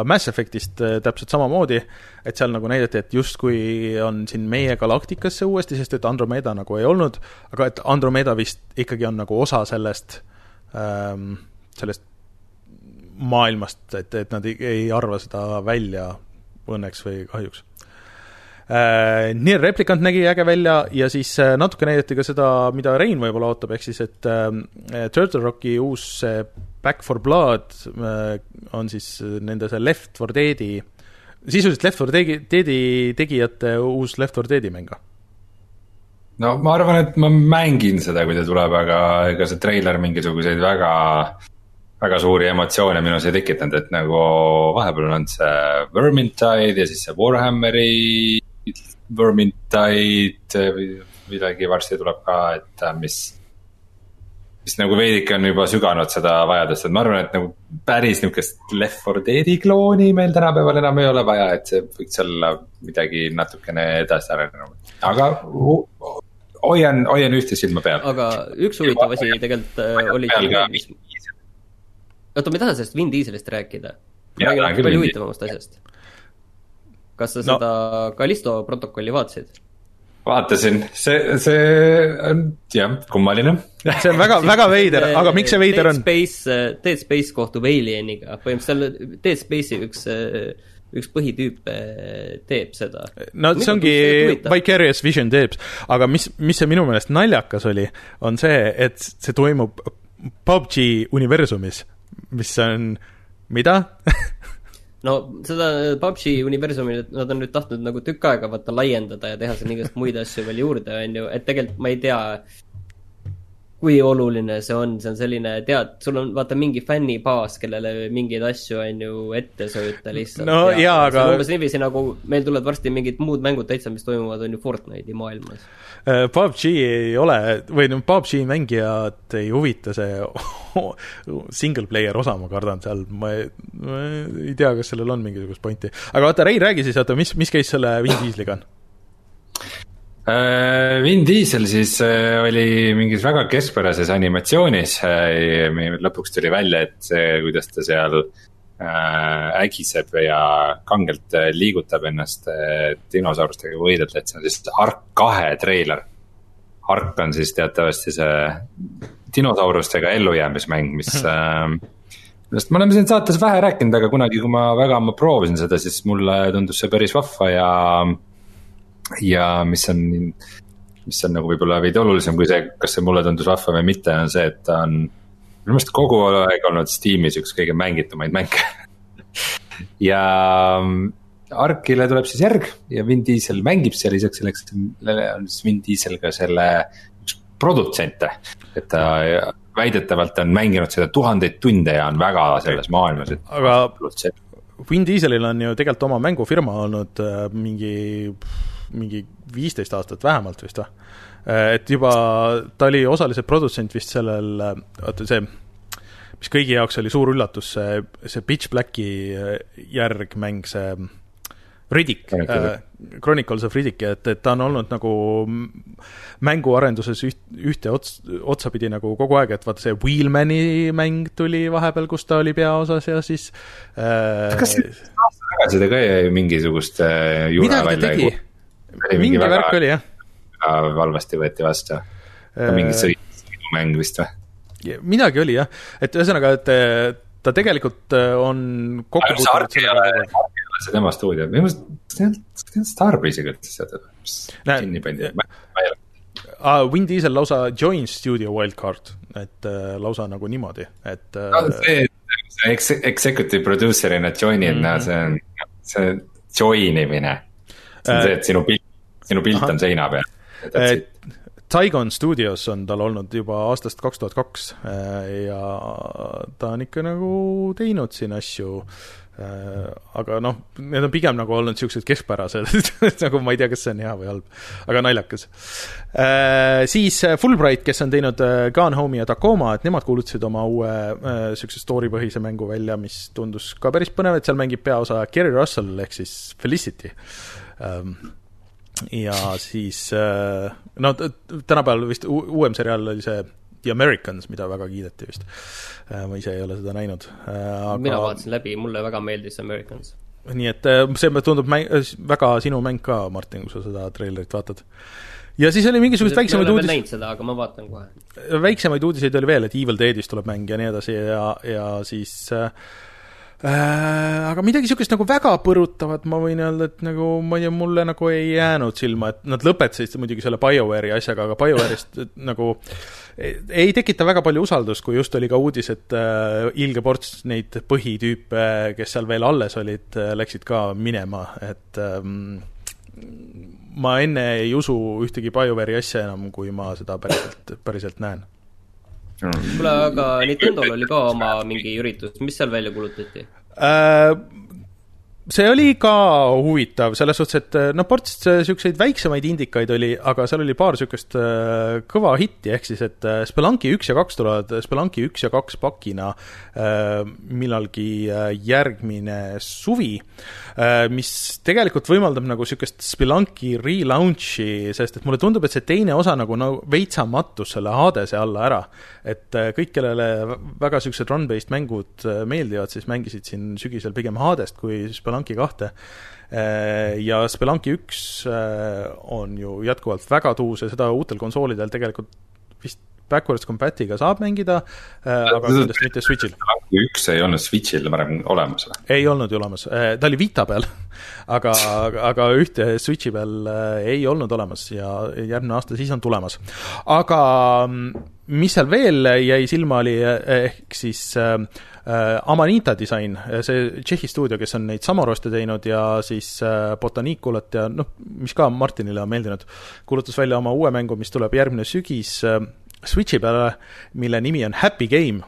Mass Effectist äh, täpselt samamoodi, et seal nagu näidati, et justkui on siin meie galaktikasse uuesti, sest et Andromeda nagu ei olnud, aga et Andromeda vist ikkagi on nagu osa sellest ähm, sellest maailmast, et, et nad ei, arva seda välja õnneks või kahjuks äh,. Nier Replicant nägi äge välja ja siis äh, natuke näidati ka seda, mida Rein võib-olla ootab, ehk siis et äh, Turtle Rocki uus äh, Back for Blood äh, on siis nende see Left 4 Dead'i sisuliselt Left 4 Dead'i, Dead'i tegijate uus Left 4 Dead'i mäng. No ma arvan, et ma mängin seda, kui ta tuleb, aga ega see treiler mingisuguseid väga, väga suuri emotsioone minus ei tekitanud, et nagu vahepeal on olnud see Vermintide ja siis see Warhammeri Vermintide midagi varsti tuleb ka, et äh, mis mis nagu veidike on juba süganud seda vajadust, et ma arvan, et nagu päris nihukest Left 4 Dead'i klooni meil tänapäeval enam ei ole vaja, et see võiks olla midagi natukene edasi arenenud. aga hoian, hoian ühte silma peal. aga üks huvitav asi tegelikult äh, oli oota, ma ei taha sellest Vin Dieselist rääkida. Tahan küll palju huvitavamast asjast. kas sa No. seda Callisto protokolli vaatasid? vaatasin, see, see on jah, kummaline. see on väga, väga veider, aga miks see veider on Dead? Space, Dead Space kohtub Alieniga, põhimõtteliselt seal Dead Space'i üks, üks põhitüüp eh, teeb seda. no see ongi Vicarious Vision teeb, aga mis, mis see minu meelest naljakas oli, on see, et see toimub PUBG universumis, mis on, mida? no seda PUBG universumi nad on nüüd tahtnud nagu tükk aega vaata laiendada ja teha seal igast muid asju veel juurde, on ju, et tegelikult ma ei tea, kui oluline see on, see on selline, tead, sul on vaata mingi fännibaas, kellele mingeid asju on ju ette sööta lihtsalt. No jaa, aga- umbes niiviisi nagu meil tulevad varsti mingid muud mängud täitsa, mis toimuvad, on ju Fortnite'i maailmas. PUBG ei ole, või no PUBG mängijat ei huvita see single player osa, ma kardan seal, ma ei, tea, kas sellel on mingisugust pointi. aga oota, Rein, räägi siis, oota, mis, mis case selle Vin Dieseliga on? Äh, Vin Diesel siis äh, oli mingis väga keskpärases animatsioonis. lõpuks tuli välja, et see, kuidas ta seal äh, ägiseb ja kangelt äh, liigutab ennast äh, dinosaurustega võidelda, et see on siis Ark kahe treiler. Ark on siis teatavasti see dinosaurustega ellujäämismäng, mis äh, millest me oleme siin saates vähe rääkinud, aga kunagi, kui ma väga ma proovisin seda, siis mulle tundus see päris vahva ja ja mis on, mis on nagu võib-olla veidi olulisem kui see, kas see mulle tundus vahva või mitte, on see, et ta on minu meelest kogu aeg olnud Steamis üks kõige mängitumaid mänge. ja Arkile tuleb siis järg ja Vin Diesel mängib seal, lisaks selleks on siis Vin Diesel ka selle üks produtsente. et ta väidetavalt on mänginud seda tuhandeid tunde ja on väga selles maailmas, et. aga Vin Dieselil on ju tegelikult oma mängufirma olnud äh, mingi, mingi viisteist aastat vähemalt vist või? et juba, ta oli osaliselt produtsent vist sellel, oota see, mis kõigi jaoks oli suur üllatus, see, see Pitch Blacki äh, järgmäng, see Riddick Chronicles of- äh,, Riddick, et, et ta on olnud nagu mänguarenduses üht, ühte ots-, otsapidi nagu kogu aeg, et vaata see Wheelmani mäng tuli vahepeal, kus ta oli peaosas ja siis äh, kas aasta tagasi ta ka mingisugust äh, jura midagi välja tegi, mingi mingi väga- värk oli jah. halvasti võeti vastu. mingi sõit- sõidumäng vist või? midagi oli jah, et ühesõnaga, et eh, ta tegelikult eh, on kokku see puutunud sellega see tema stuudio, minu meelest, kas ta ei olnud, kas ta ei olnud Starbreeze'iga üldse seotud või? mis kinni pandi, ma ei ole. Ah, Win Diesel lausa joins studio wildcard, et eh, lausa nagu niimoodi, et eh, see, see ex-, executive producer'ina join'id, no see on, see join imine. see on Äh, see, et sinu pilt, sinu pilt ahah. on seina peal. eh, Saigon Studios on tal olnud juba aastast kaks tuhat kaks ja ta on ikka nagu teinud siin asju Äh, aga noh, need on pigem nagu olnud niisugused keskpärased nagu ma ei tea, kas see on hea või halb, aga naljakas. Siis Fulbright, kes on teinud Gone Home'i ja Tacoma, et nemad kuulutasid oma uue niisuguse story-põhise mängu välja, mis tundus ka päris põnev, et seal mängib peaosa Kerry Russell ehk siis Felicity ähm, ja siis no tänapäeval vist uuem seriaal oli see The Americans, mida väga kiideti vist. Äh, ma ise ei ole seda näinud äh, aga.... mina vaatasin läbi, mulle väga meeldis Americans. nii et äh, see tundub mäng, väga sinu mäng ka, Martin, kui sa seda treilerit vaatad. ja siis oli mingisuguseid väiksemaid uudiseid. näinud seda, aga ma vaatan kohe. väiksemaid uudiseid oli veel, et Evil Deadist tuleb mäng ja nii edasi ja, ja siis äh, Äh, aga midagi niisugust nagu väga põrutavat ma võin öelda, et nagu ma ei tea, mulle nagu ei jäänud silma, et nad lõpetasid muidugi selle BioWare'i asjaga, aga BioWare'ist nagu ei tekita väga palju usaldust, kui just oli ka uudis, et äh, ilge ports neid põhitüüpe, kes seal veel alles olid, äh, läksid ka minema, et ähm, ma enne ei usu ühtegi BioWare'i asja enam, kui ma seda päriselt, päriselt näen kuule, aga Nintendo'l oli ka oma mingi üritus, mis seal välja kuulutati äh,? See oli ka huvitav, selles suhtes, et noh, ports niisuguseid väiksemaid indikaid oli, aga seal oli paar niisugust äh, kõva hitti, ehk siis et äh, Spelunki üks ja kaks tulevad Spelunki üks ja kaks pakina äh, millalgi äh, järgmine suvi äh,, mis tegelikult võimaldab nagu niisugust Spelunki relaunch'i, sest et mulle tundub, et see teine osa nagu, nagu veitsa mattus selle Hadese alla ära. et äh, kõik, kellele väga niisugused run-based mängud äh, meeldivad, siis mängisid siin sügisel pigem Hadest kui Spelunki Spelunki kahte. Äh, ja Spelunki üks äh, on ju jätkuvalt väga tuus ja seda uutel konsoolidel tegelikult vist backwards compatiga saab mängida, äh, aga kindlasti mitte Switch'il. üks ei olnud Switch'il varem olemas või? ei olnud ju olemas, ta oli Vita peal aga, aga ühte Switch'i peal ei olnud olemas ja järgmine aasta siis on tulemas. aga mm, mis seal veel jäi silma, oli ehk siis äh, Äh, Amanita disain, äh, see Tšehhi stuudio, kes on neid Samoroste teinud ja siis äh, Botaniculat ja noh, mis ka Martinile on meeldinud, kuulutas välja oma uue mängu, mis tuleb järgmine sügis Switchi peale, mille nimi on Happy Game.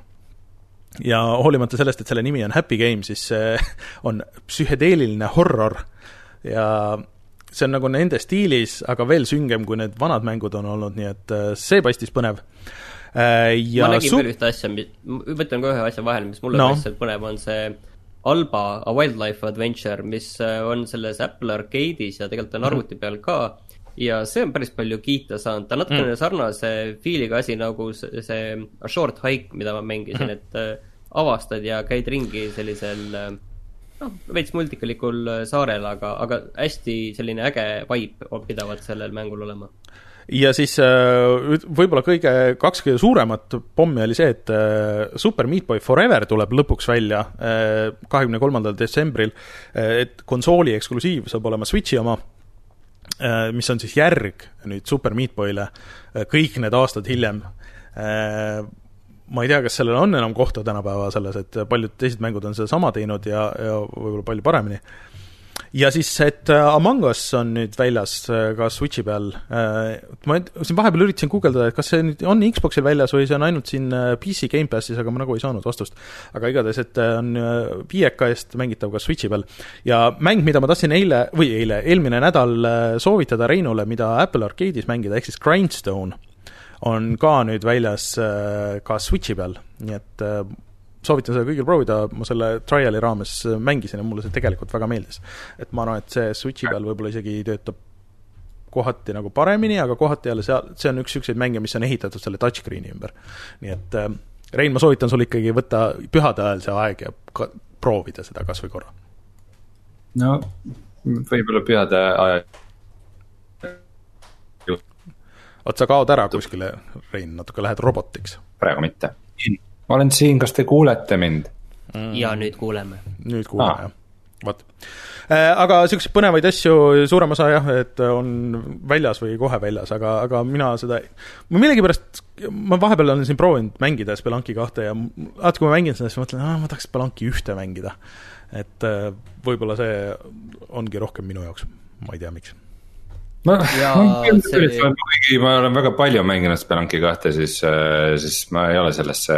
Ja hoolimata sellest, et selle nimi on Happy Game, siis see on psühhedeeliline horror. Ja see on nagu nende stiilis, aga veel süngem, kui need vanad mängud on olnud, nii et see paistis põnev. Äh, ja ma nägin su... veel ühte asja, ma ütlen ka ühe asja vahele, mis mulle no. paistis põnev, on see Alba A Wildlife Adventure, mis äh, on selles Apple Arcade'is ja tegelikult on mhm. arvuti peal ka ja see on päris palju kiita saanud, ta on natukene mm. sarnase feel'iga asi nagu see, see A Short Hike, mida ma mängisin mm, -hmm. et äh, avastad ja käid ringi sellisel noh, veits multikalikul saarel, aga, aga hästi selline äge vibe pidavat sellel mängul olema ja siis äh, võib-olla kõige, kaks kõige suuremat pommi oli see, et äh, Super Meat Boy Forever tuleb lõpuks välja äh, kahekümne kolmandal detsembril, et konsooli eksklusiiv saab olema Switchi oma, mis on siis järg nüüd Super Meat Boyle kõik need aastad hiljem. Ma ei tea, kas sellel on enam kohta tänapäeva selles, et paljud teised mängud on sedasama teinud ja, ja võib-olla palju paremini ja siis, et äh, Among Us on nüüd väljas äh, ka Switchi peal. Äh, ma siin vahepeal üritasin guugeldada, et kas see nüüd on Xboxil väljas või see on ainult siin PC Gamepassis, aga ma nagu ei saanud vastust. aga igatahes, et on viieka eest mängitav ka Switchi peal. ja mäng, mida ma tahtsin eile, või eile, eelmine nädal soovitada Reinule, mida Apple Arcade'is mängida, ehk siis Grindstone, on ka nüüd väljas ka Switchi peal, nii et soovitan seda kõigil proovida, ma selle trial'i raames mängisin ja mulle see tegelikult väga meeldis. et ma arvan, et see Switchi peal võib-olla isegi töötab kohati nagu paremini, aga kohati jälle seal, see on üks niisuguseid mänge, mis on ehitatud selle touchscreen'i ümber. nii et äh, Rein, ma soovitan sul ikkagi võtta pühade ajal see aeg ja ka, proovida seda kas või korra. no võib-olla pühade ajal. oot, sa kaod ära kuskile, Rein, natuke lähed robotiks. praegu mitte ma olen siin, kas te kuulete mind mm.? ja nüüd kuuleme. nüüd kuuleme ah., jah, vot. Äh, aga niisuguseid põnevaid asju, suurem osa jah, et on väljas või kohe väljas, aga, aga mina seda, ma millegipärast, ma vahepeal olen siin proovinud mängida Spelunki kahte ja alati, kui ma mängin seda, siis ma mõtlen, aa, ma tahaks Spelunki ühte mängida. et äh, võib-olla see ongi rohkem minu jaoks, ma ei tea, miks ma, see- ma olen väga palju mänginud Spelunki kahte, siis, siis ma ei ole sellesse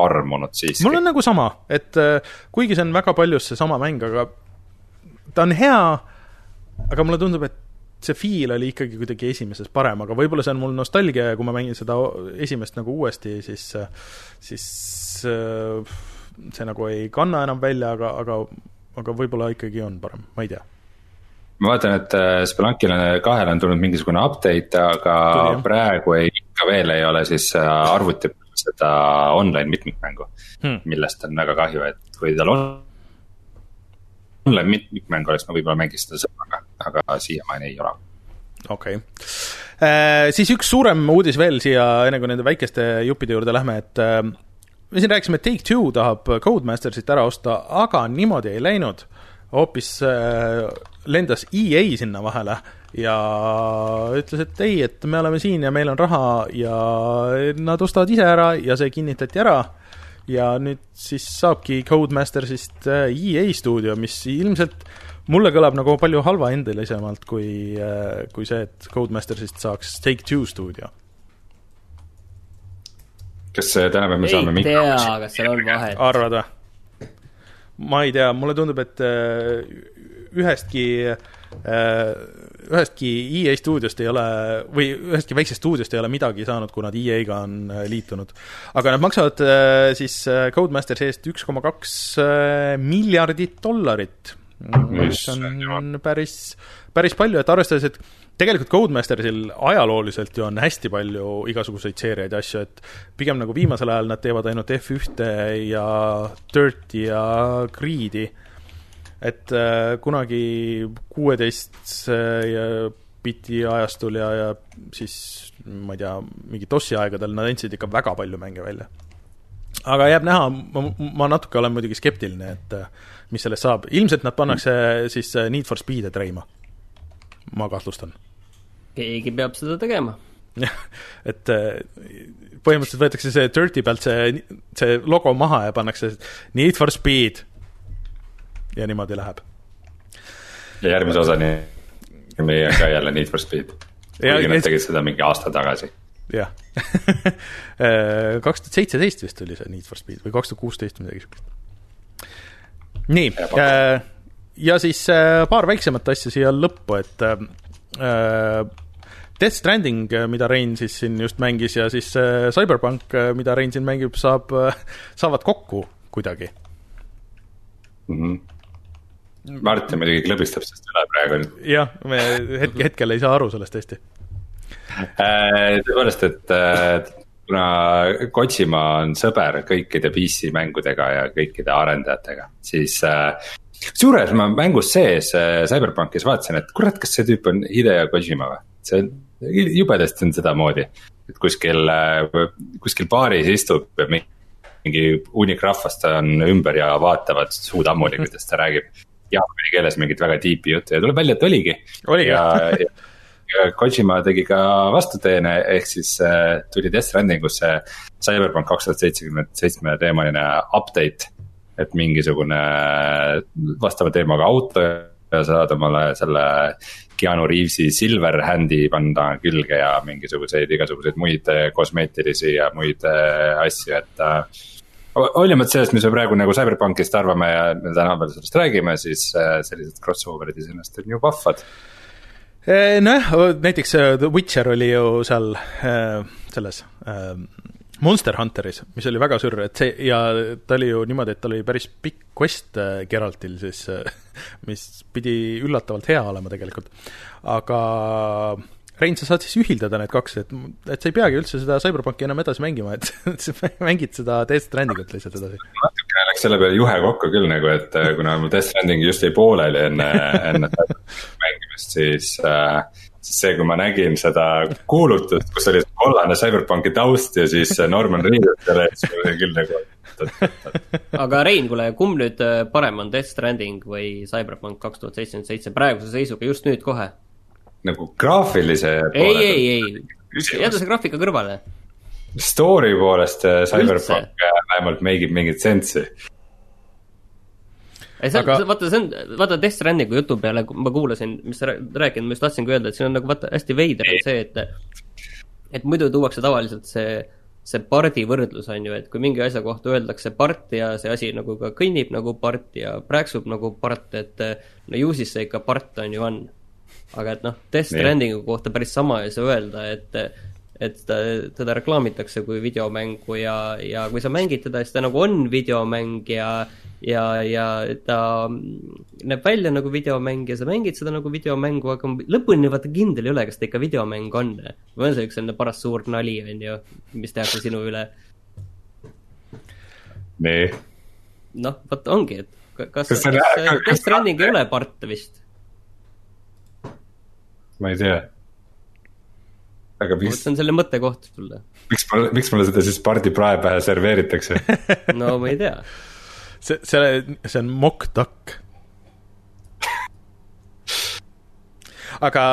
armunud siiski mul on nagu sama, et äh, kuigi see on väga paljus seesama mäng, aga ta on hea, aga mulle tundub, et see feel oli ikkagi kuidagi esimeses parem, aga võib-olla see on mul nostalgia ja kui ma mängin seda esimest nagu uuesti, siis, siis äh, see nagu ei kanna enam välja, aga, aga, aga võib-olla ikkagi on parem, ma ei tea. ma vaatan, et äh, Spelunkile kahele on tulnud mingisugune update, aga Tuli, praegu ei, ikka veel ei ole siis arvuti seda online mitmikmängu Hmm. millest on väga kahju, et kui tal on online mitmikmäng oleks, ma võib-olla mängiks seda sõbraga, aga siiamaani ei ole. okei okay.. Siis üks suurem uudis veel siia, enne kui nende väikeste juppide juurde lähme, et äh, me siin rääkisime, et Take-Two tahab Codemastersit ära osta, aga niimoodi ei läinud. hoopis äh, lendas EA sinna vahele ja ütles, et ei, et me oleme siin ja meil on raha ja nad ostavad ise ära ja see kinnitati ära ja nüüd siis saabki Codemastersist äh, EA stuudio, mis ilmselt mulle kõlab nagu palju halvaendelisemalt kui, kui see, et Codemastersist saaks Take-Two stuudio. kas äh, tänapäeval me saame ei tea, kas seal on vahet. arvad või? ma ei tea, mulle tundub, et äh, ühestki, ühestki EA stuudiost ei ole või ühestki väiksest stuudiost ei ole midagi saanud, kui nad EA-ga on äh, liitunud. aga nad maksavad äh, siis äh, Codemastersi eest üks koma kaks miljardit dollarit, mis on päris, päris palju, et arvestades, et tegelikult Codemastersil ajalooliselt ju on hästi palju igasuguseid seeriaid ja asju, et pigem nagu viimasel ajal nad teevad ainult F1-e ja Dirti ja Greed'i. Et äh, kunagi kuueteist biti ajastul ja, ja siis ma ei tea, mingi DOS-i aegadel nad andsid ikka väga palju mänge välja. aga jääb näha, ma, ma natuke olen muidugi skeptiline, et äh, mis sellest saab, ilmselt nad pannakse siis äh, Need for Speed'e treima. ma kahtlustan keegi peab seda tegema. jah, et äh, põhimõtteliselt võetakse see Dirty pealt see, see logo maha ja pannakse Need for Speed. Ja niimoodi läheb. ja järgmise osani meie ka jälle Need for Speed. Kuigi nad tegid seda mingi aasta tagasi. jah. kaks tuhat seitseteist vist oli see Need for Speed või kaks tuhat kuusteist midagi siukest. nii Ja ja siis äh, paar väiksemat asja siia lõppu, et äh, Death Stranding, mida Rein siis siin just mängis ja siis äh, Cyberpunk, mida Rein siin mängib, saab, saavad kokku kuidagi. Mhm. Martin muidugi klõbistab sellest üle praegu. jah, me hetk, hetkel ei saa aru sellest hästi. Äh, tõepoolest, et äh, kuna Kojima on sõber kõikide PC mängudega ja kõikide arendajatega, siis äh,. kusjuures ma mängus sees äh, Cyberpunkis vaatasin, et kurat, kas see tüüp on Hideo Kojima või? see on jubedasti on sedamoodi, et kuskil, kuskil baaris istub mingi hunnik rahvast on ümber ja vaatavad suud ammuli, kuidas ta räägib jaapani keeles mingit väga tiipi juttu ja tuleb välja, et oligi. Oligi. ja, ja, Kojima tegi ka vastuteene, ehk siis äh, tuli Death Strandingusse Cyberpunk kaks tuhat seitsekümmend seitsme teemaline update. et mingisugune vastava teemaga auto ja saad omale selle Keanu Reavesi silver hand'i panna külge ja mingisuguseid igasuguseid muid äh, kosmeetilisi ja muid äh, asju, et äh, hoolimata sellest, mis me praegu nagu CyberPunkist arvame ja me täna veel sellest räägime, siis äh, sellised crossover'id iseenesest on ju vahvad. nojah, näiteks äh, The Witcher oli ju seal äh, selles äh, Monster Hunteris, mis oli väga sürr, et see ja ta oli ju niimoodi, et tal oli päris pikk quest Geraltil siis, mis pidi üllatavalt hea olema tegelikult. aga Rein, sa saad siis ühildada need kaks, et, et sa ei peagi üldse seda CyberPunki enam edasi mängima, et sa mängid seda Death Strandingut lihtsalt edasi. natukene läks selle peale juhe kokku küll nagu, et äh, kuna mu Death Stranding just jäi pooleli enne, enne mängimist, siis äh, siis see, kui ma nägin seda kuulutust, kus oli see kollane CyberPunki taust ja siis see Norman Reedus selle ees, see oli küll nagu. aga Rein, kuule, kumb nüüd äh, parem on, Death Stranding või Cyberpunk kaks tuhat seitsekümmend seitse praeguse seisuga just nüüd kohe? Nagu graafilise. ei, ei, ei, jäta see graafika kõrvale. Story poolest äh, Cyberpunk äh, vähemalt meigib mingit sensi. ei see on Aga- vaata see on, vaata Death Strandingu jutu peale, ma kuulasin, mis sa rää- rääkinud, ma just tahtsingi öelda, et siin on nagu vaata hästi veider on see, et et muidu tuuakse tavaliselt see, see pardi võrdlus on ju, et kui mingi asja kohta öeldakse part ja see asi nagu ka kõnnib nagu part ja prääksub nagu part, et no ju siis see ikka part on ju on. Aga et noh, Death. Strandingu kohta päris sama ei saa öelda, et et ta, teda reklaamitakse kui videomängu ja, ja kui sa mängid teda, siis ta nagu on videomäng ja ja, ja ta näeb välja nagu videomäng ja sa mängid seda nagu videomängu, aga lõpuni vaata kindel ei ole, kas ta ikka videomäng on. või on see üks selline paras suur nali, on ju, mis tehakse sinu üle. nii, noh, vot ongi, et ka- kas, kas kas- Death Stranding ei ole part vist? Ma ei tea. aga miks see, on selle mõtte koht sulle. miks miks mulle seda siis pardi prae pähe serveeritakse? no ma ei tea. see, see, see on mock-duck. aga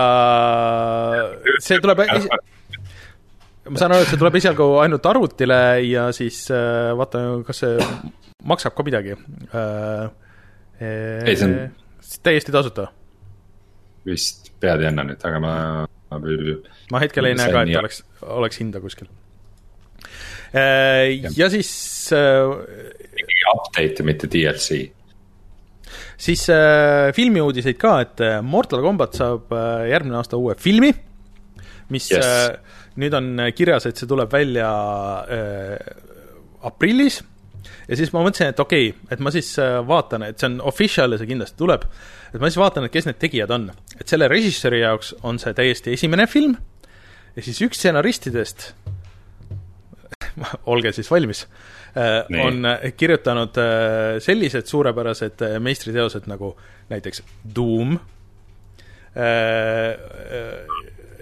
see tuleb, ma saan aru, et see tuleb esialgu ainult arvutile ja siis äh, vaata, kas see maksab ka midagi äh,. Ei, see on- täiesti tasuta. vist pead ei anna nüüd, aga ma, ma hetkel ei näe ka, et oleks, oleks hinda kuskil. ja siis äh, update, mitte DLC. siis äh, filmiuudiseid ka, et äh, Mortal Combat saab äh, järgmine aasta uue filmi, mis Yes. äh, nüüd on kirjas, et see tuleb välja äh, aprillis ja siis ma mõtlesin, et okei okay,, et ma siis äh, vaatan, et see on official ja see kindlasti tuleb, et ma siis vaatan, et kes need tegijad on. et selle režissööri jaoks on see täiesti esimene film ja siis üks stsenaristidest, olge siis valmis, Nii. on äh, kirjutanud äh, sellised suurepärased äh, meistriteosed nagu näiteks Doom äh,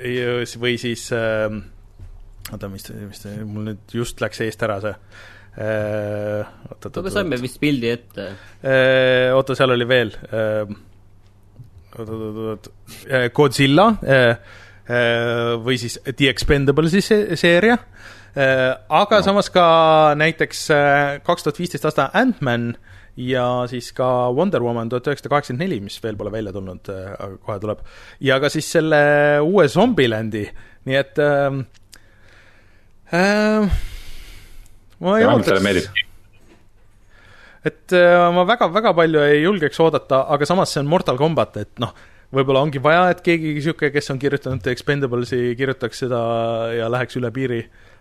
äh, või siis äh, oota, mis, mis, mul nüüd just läks eest ära see äh, oot, oot, aga oot, saime vist pildi ette. oota, seal oli veel äh, oot, oot, oot, oot, Godzilla äh, äh, või siis The Expendables'i se- seeria äh,, aga no. samas ka näiteks äh, kaks tuhat viisteist aasta Ant-Man ja siis ka Wonder Woman tuhat üheksasada kaheksakümmend neli, mis veel pole välja tulnud, aga kohe tuleb. ja ka siis selle uue Zombieland'i, nii et äh, äh, ma ei meeldib. Et äh, ma väga-väga palju ei julgeks oodata, aga samas see on Mortal Combat, et noh, võib-olla ongi vaja, et keegi sihuke, kes on kirjutanud The Expendables'i, kirjutaks seda ja läheks üle piiri,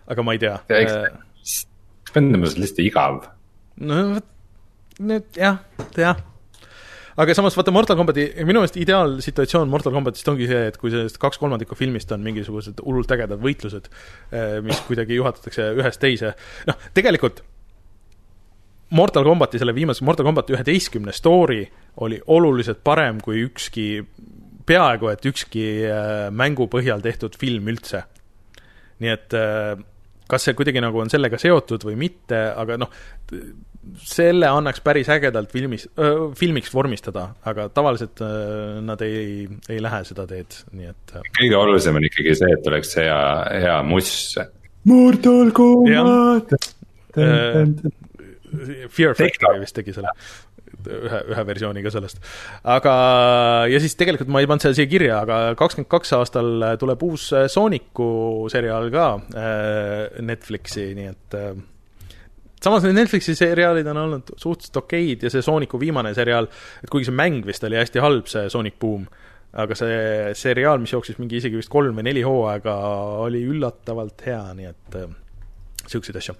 aga ma ei tea. Expendables on lihtsalt igav. no nüüd jah, jah. aga samas vaata Mortal Combati, minu meelest ideaalsituatsioon Mortal Combatist ongi see, et kui sellest kaks kolmandikku filmist on mingisugused hullult ägedad võitlused, mis kuidagi juhatatakse ühest teise, noh, tegelikult Mortal Combati, selle viimase Mortal Combat üheteistkümne story oli oluliselt parem kui ükski, peaaegu et ükski äh, mängu põhjal tehtud film üldse. nii et äh, kas see kuidagi nagu on sellega seotud või mitte, aga noh, selle annaks päris ägedalt filmis, filmiks vormistada, aga tavaliselt öö, nad ei, ei lähe seda teed, nii et äh, kõige olulisem on ikkagi see, et oleks hea, hea must. Mortal Combat. Fear. Factory vist tegi selle, ühe, ühe versiooni ka sellest. aga, ja siis tegelikult ma ei pannud seda siia kirja, aga kakskümmend kaks aastal tuleb uus äh, Sooniku seriaal ka äh, Netflixi, nii et äh, samas need Netflixi seriaalid on olnud suhteliselt okeid ja see Sooniku viimane seriaal, et kuigi see mäng vist oli hästi halb, see Sonic Boom, aga see seriaal, mis jooksis mingi isegi vist kolm või neli hooaega, oli üllatavalt hea, nii et siukseid asju.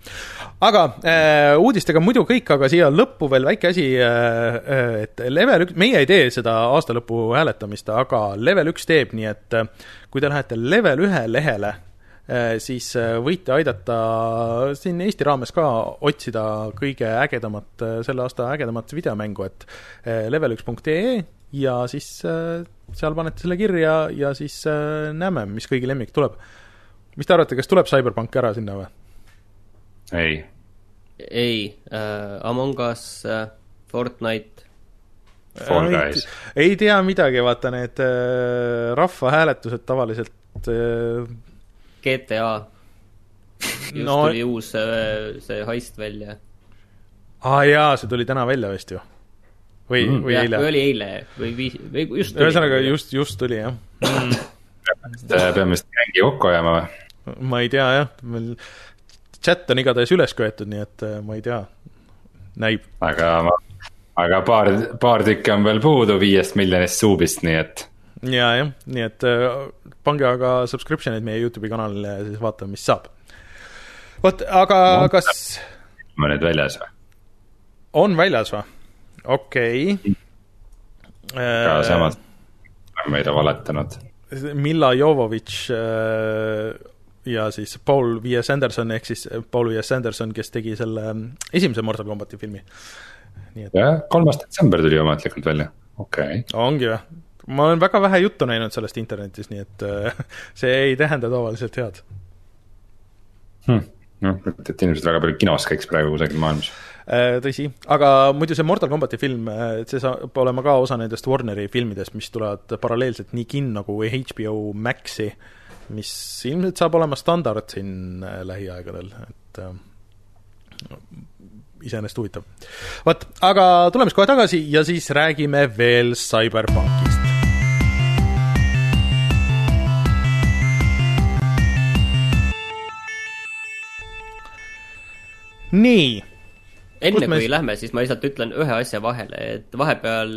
aga äh, uudistega muidu kõik, aga siia lõppu veel väike asi äh,, et level üks, meie ei tee seda aasta lõpu hääletamist, aga level üks teeb, nii et äh, kui te lähete level ühe lehele äh,, siis äh, võite aidata siin Eesti raames ka otsida kõige ägedamat, selle aasta ägedamat videomängu, et äh, level1.ee ja siis äh, seal panete selle kirja ja siis äh, näeme, mis kõigi lemmik tuleb. mis te arvate, kas tuleb CyberPunk ära sinna või? ei, ei äh,, Among Us äh,, Fortnite, Fall ei, Guys. ei tea midagi, vaata need äh, rahvahääletused tavaliselt äh, GTA. just No- tuli uus äh, see heist välja. aa ah, jaa, see tuli täna välja vist ju. või mm,, või eile või. oli eile või viis, või just. ühesõnaga. just, just tuli jah. peame vist gängi kokku ajama või? ma ei tea jah, meil chat on igatahes üles köetud, nii et äh, ma ei tea. näib, aga ma, aga paar, paar tükki on veel puudu viiest miljonist suubist, nii et ja jah, nii et äh, pange aga subscription'id meie Youtube'i kanalile ja siis vaatame, mis saab. vot, aga No. kas on need väljas või? on väljas või? okei aga okay.. samas on meile valetanud. Milla Jovovitš äh, ja siis Paul V.S. Anderson ehk siis Paul V.S. Anderson, kes tegi selle mm, esimese Mortal Combati filmi. et jah, kolmas detsember tuli ametlikult välja, okei okay.. ongi või? ma olen väga vähe juttu näinud sellest internetis, nii et äh, see ei tähenda tavaliselt head. Hmm. noh, et, inimesed väga palju kinos käiks praegu kusagil maailmas. Äh, tõsi, aga muidu see Mortal Combati film, see saab olema ka osa nendest Warneri filmidest, mis tulevad paralleelselt nii kinno kui HBO Maxi, mis ilmselt saab olema standard siin äh, lähiaegadel, et äh, iseenesest huvitav. vot, aga tuleme siis kohe tagasi ja siis räägime veel CyberPunkist. nii enne Kus me kui siis- lähme, siis ma lihtsalt ütlen ühe asja vahele, et vahepeal,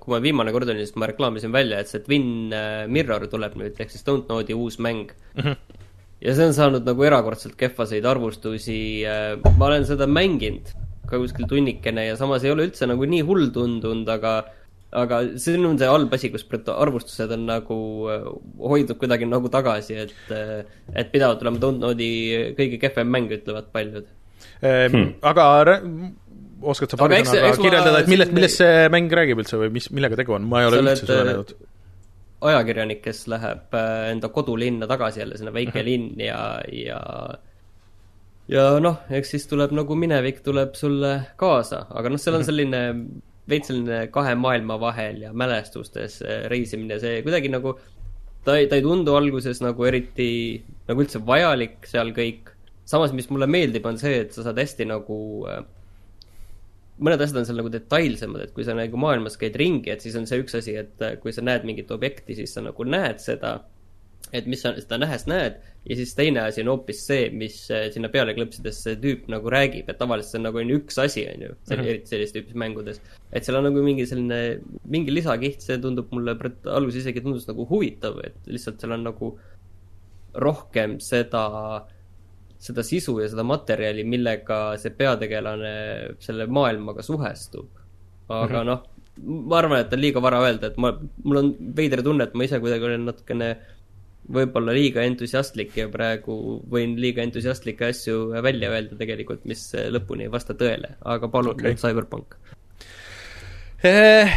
kui ma viimane kord olin, siis ma reklaamisin välja, et see Twin äh, Mirror tuleb nüüd, ehk siis Don't Node'i uus mäng mm. -hmm. ja see on saanud nagu erakordselt kehvaseid arvustusi, ma olen seda mänginud ka kuskil tunnikene ja samas ei ole üldse nagu nii hull tundunud, aga aga see on see halb asi, kus arvustused on nagu äh, hoidnud kuidagi nagu tagasi, et äh, et pidevalt olema Don't Node'i kõige kehvem mäng, ütlevad paljud hmm., aga oskad sa paari sõnaga kirjeldada, et millest, millest see mäng räägib üldse või mis, millega tegu on, ma ei ole üldse seda äh, näinud. ajakirjanik, kes läheb äh, enda kodulinna tagasi jälle, sinna Mhm. väike linn ja, ja ja noh, eks siis tuleb nagu minevik tuleb sulle kaasa, aga noh, seal Mhm. on selline veits selline kahe maailma vahel ja mälestustes äh, reisimine, see kuidagi nagu ta ei, ta ei tundu alguses nagu eriti nagu üldse vajalik seal kõik. samas, mis mulle meeldib, on see, et sa saad hästi nagu äh, mõned asjad on seal nagu detailsemad, et kui sa nagu maailmas käid ringi, et siis on see üks asi, et äh, kui sa näed mingit objekti, siis sa nagu näed seda, et mis sa seda nähes näed ja siis teine asi on hoopis see, mis äh, sinna peale klõpsides see tüüp nagu räägib, et tavaliselt see on nagu ainult üks asi, on ju, eriti sellistes tüüpis mängudes. et seal on nagu mingi selline, mingi lisakiht, see tundub mulle alguses isegi tundus nagu huvitav, et lihtsalt seal on nagu rohkem seda seda sisu ja seda materjali, millega see peategelane selle maailmaga suhestub. aga noh, ma arvan, et on liiga vara öelda, et ma, mul on veider tunne, et ma ise kuidagi olen natukene võib-olla liiga entusiastlik ja praegu võin liiga entusiastlikke asju välja öelda tegelikult, mis lõpuni ei vasta tõele, aga palun okay., Cyberpunk. Eh,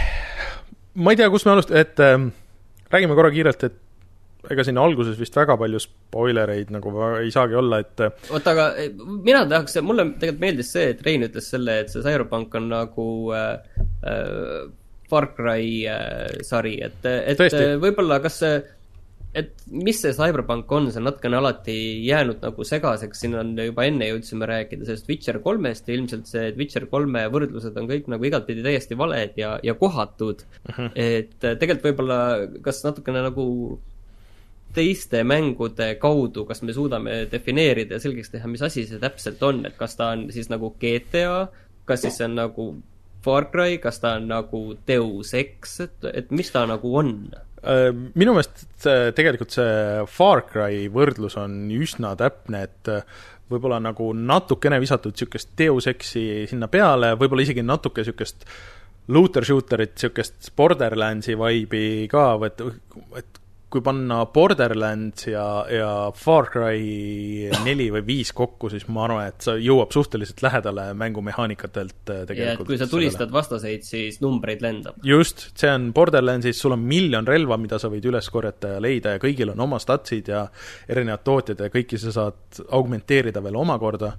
ma ei tea, kust me alust-, et ähm, räägime korra kiirelt, et ega siin alguses vist väga palju spoilereid nagu ei saagi olla, et oota, aga mina tahaks, mulle tegelikult meeldis see, et Rein ütles selle, et see Cyberpunk on nagu äh, äh, Far Cry äh, sari, et, et Tõesti. äh, võib-olla kas see, et mis see Cyberpunk on, see on natukene alati jäänud nagu segaseks, siin on juba enne jõudsime rääkida sellest Witcher kolmest ja ilmselt see Witcher kolme võrdlused on kõik nagu igatpidi täiesti valed ja, ja kohatud uh. -huh. et äh, tegelikult võib-olla kas natukene nagu teiste mängude kaudu, kas me suudame defineerida ja selgeks teha, mis asi see täpselt on, et kas ta on siis nagu GTA, kas siis see on nagu Far Cry, kas ta on nagu Deus Ex, et, et mis ta nagu on? äh, minu meelest tegelikult see Far Cry võrdlus on üsna täpne, et äh, võib-olla nagu natukene visatud niisugust Deus Exi sinna peale, võib-olla isegi natuke niisugust looter-shooterit, niisugust Borderlandsi vibe'i ka, et, et kui panna Borderlands ja, ja Far Cry neli või viis kokku, siis ma arvan, et see jõuab suhteliselt lähedale mängumehaanikatelt äh, tegelikult. kui sa tulistad vastaseid, siis numbreid lendab. just, see on Borderlandsis, sul on miljon relva, mida sa võid üles korjata ja leida ja kõigil on oma statsid ja erinevad tootjad ja kõiki sa saad augmenteerida veel omakorda,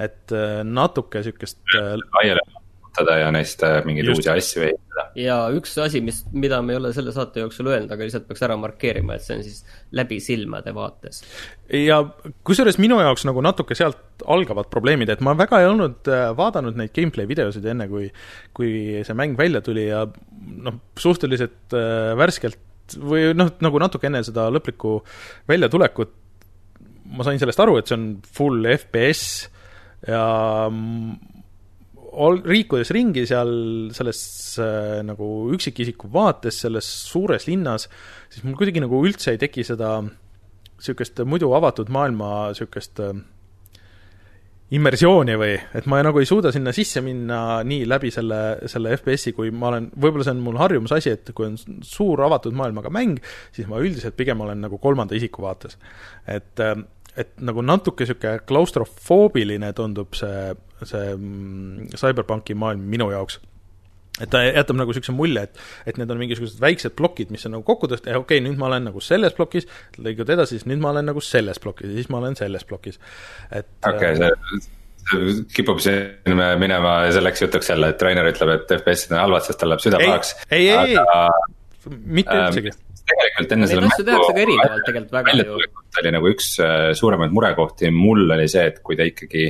et äh, natuke niisugust äh, laiali kasutada ja neist äh, mingeid uusi asju ehitada. ja üks asi, mis, mida me ei ole selle saate jooksul öelnud, aga lihtsalt peaks ära markeerima, et see on siis läbi silmade vaates. ja kusjuures minu jaoks nagu natuke sealt algavad probleemid, et ma väga ei olnud äh, vaadanud neid gameplay videosid enne, kui kui see mäng välja tuli ja noh, suhteliselt äh, värskelt või noh, nagu natuke enne seda lõplikku väljatulekut ma sain sellest aru, et see on full FPS ja mm, ol-, liikudes ringi seal selles äh, nagu üksikisiku vaates selles suures linnas, siis mul kuidagi nagu üldse ei teki seda niisugust muidu avatud maailma niisugust äh, immersiooni või, et ma nagu ei suuda sinna sisse minna nii läbi selle, selle FPS-i, kui ma olen, võib-olla see on mul harjumusasi, et kui on suur avatud maailmaga mäng, siis ma üldiselt pigem olen nagu kolmanda isiku vaates. et, et nagu natuke niisugune klaustrofoobiline tundub see, see mm, CyberPunki maailm minu jaoks et ta jätab nagu niisuguse mulje, et, et need on mingisugused väiksed plokid, mis on nagu kokku ja okei okay,, nüüd ma olen nagu selles plokis, lõigad edasi, siis nüüd ma olen nagu selles plokis ja siis ma olen selles plokis. et okei okay,, see see kipub siin minema selleks jutuks jälle, et Rainer ütleb, et FPS-id on halvad, sest tal läheb süda pahaks. ei, ei, ei. mitte ähm, üldsegi. Tegelikult enne selle tehakse ka erinevalt tegelikult väga ju. oli nagu üks äh, suuremaid murekohti mul oli see, et kui ta ikkagi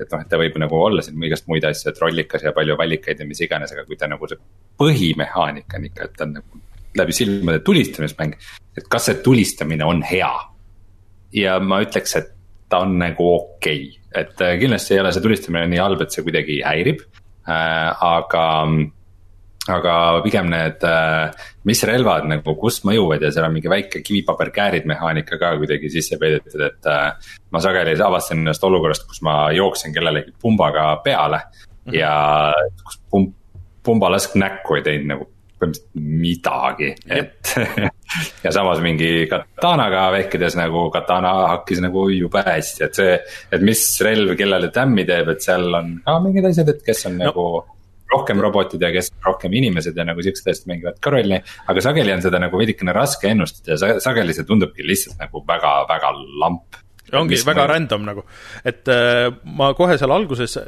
et noh, et ta võib nagu olla siin igast muid asju, et rollikas ja palju vallikaid ja mis iganes, aga kui ta nagu see põhimehaanika on ikka, et ta on nagu läbi silmade tulistamismäng. et kas see tulistamine on hea? ja ma ütleks, et ta on nagu okei okay., et äh, kindlasti ei ole see tulistamine nii halb, et see kuidagi häirib äh,, aga aga pigem need, mis relvad nagu kust mõjuvad ja seal on mingi väike kivipaberkäärid mehaanika ka kuidagi sisse peidetud, et äh, ma sageli avastan ennast olukorrast, kus ma jooksen kellelegi pumbaga peale mm -hmm. ja kus pumb, pumbalask näkku ei teinud nagu põhimõtteliselt midagi, et ja samas mingi katanaga vehkides nagu katana hakkis nagu jube hästi, et see, et mis relv kellele tämmi teeb, et seal on ka mingid asjad, et kes on no. nagu rohkem robotid ja kes rohkem inimesed ja nagu siuksed asjad mängivad ka rolli. aga sageli on seda nagu veidikene raske ennustada ja sa- sageli see tundubki lihtsalt nagu väga-väga lamp. ongi mis väga ma... random nagu, et äh, ma kohe seal alguses,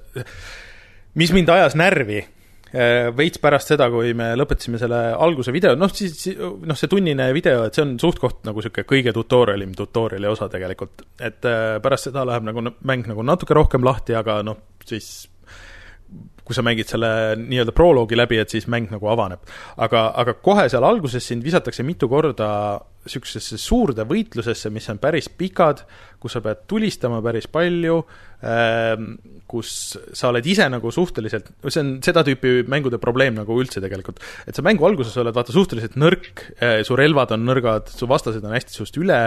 mis mind ajas närvi äh, veits pärast seda, kui me lõpetasime selle alguse video, noh siis noh, see tunnine video, et see on suht-koht nagu niisugune kõige tutorial'im tutorial'i osa tegelikult, et äh, pärast seda läheb nagu mäng nagu natuke rohkem lahti, aga noh, siis kui sa mängid selle nii-öelda proloogi läbi, et siis mäng nagu avaneb. aga, aga kohe seal alguses sind visatakse mitu korda niisugusesse suurde võitlusesse, mis on päris pikad, kus sa pead tulistama päris palju, kus sa oled ise nagu suhteliselt, see on seda tüüpi mängude probleem nagu üldse tegelikult, et sa mängu alguses oled vaata suhteliselt nõrk, su relvad on nõrgad, su vastased on hästi sinust üle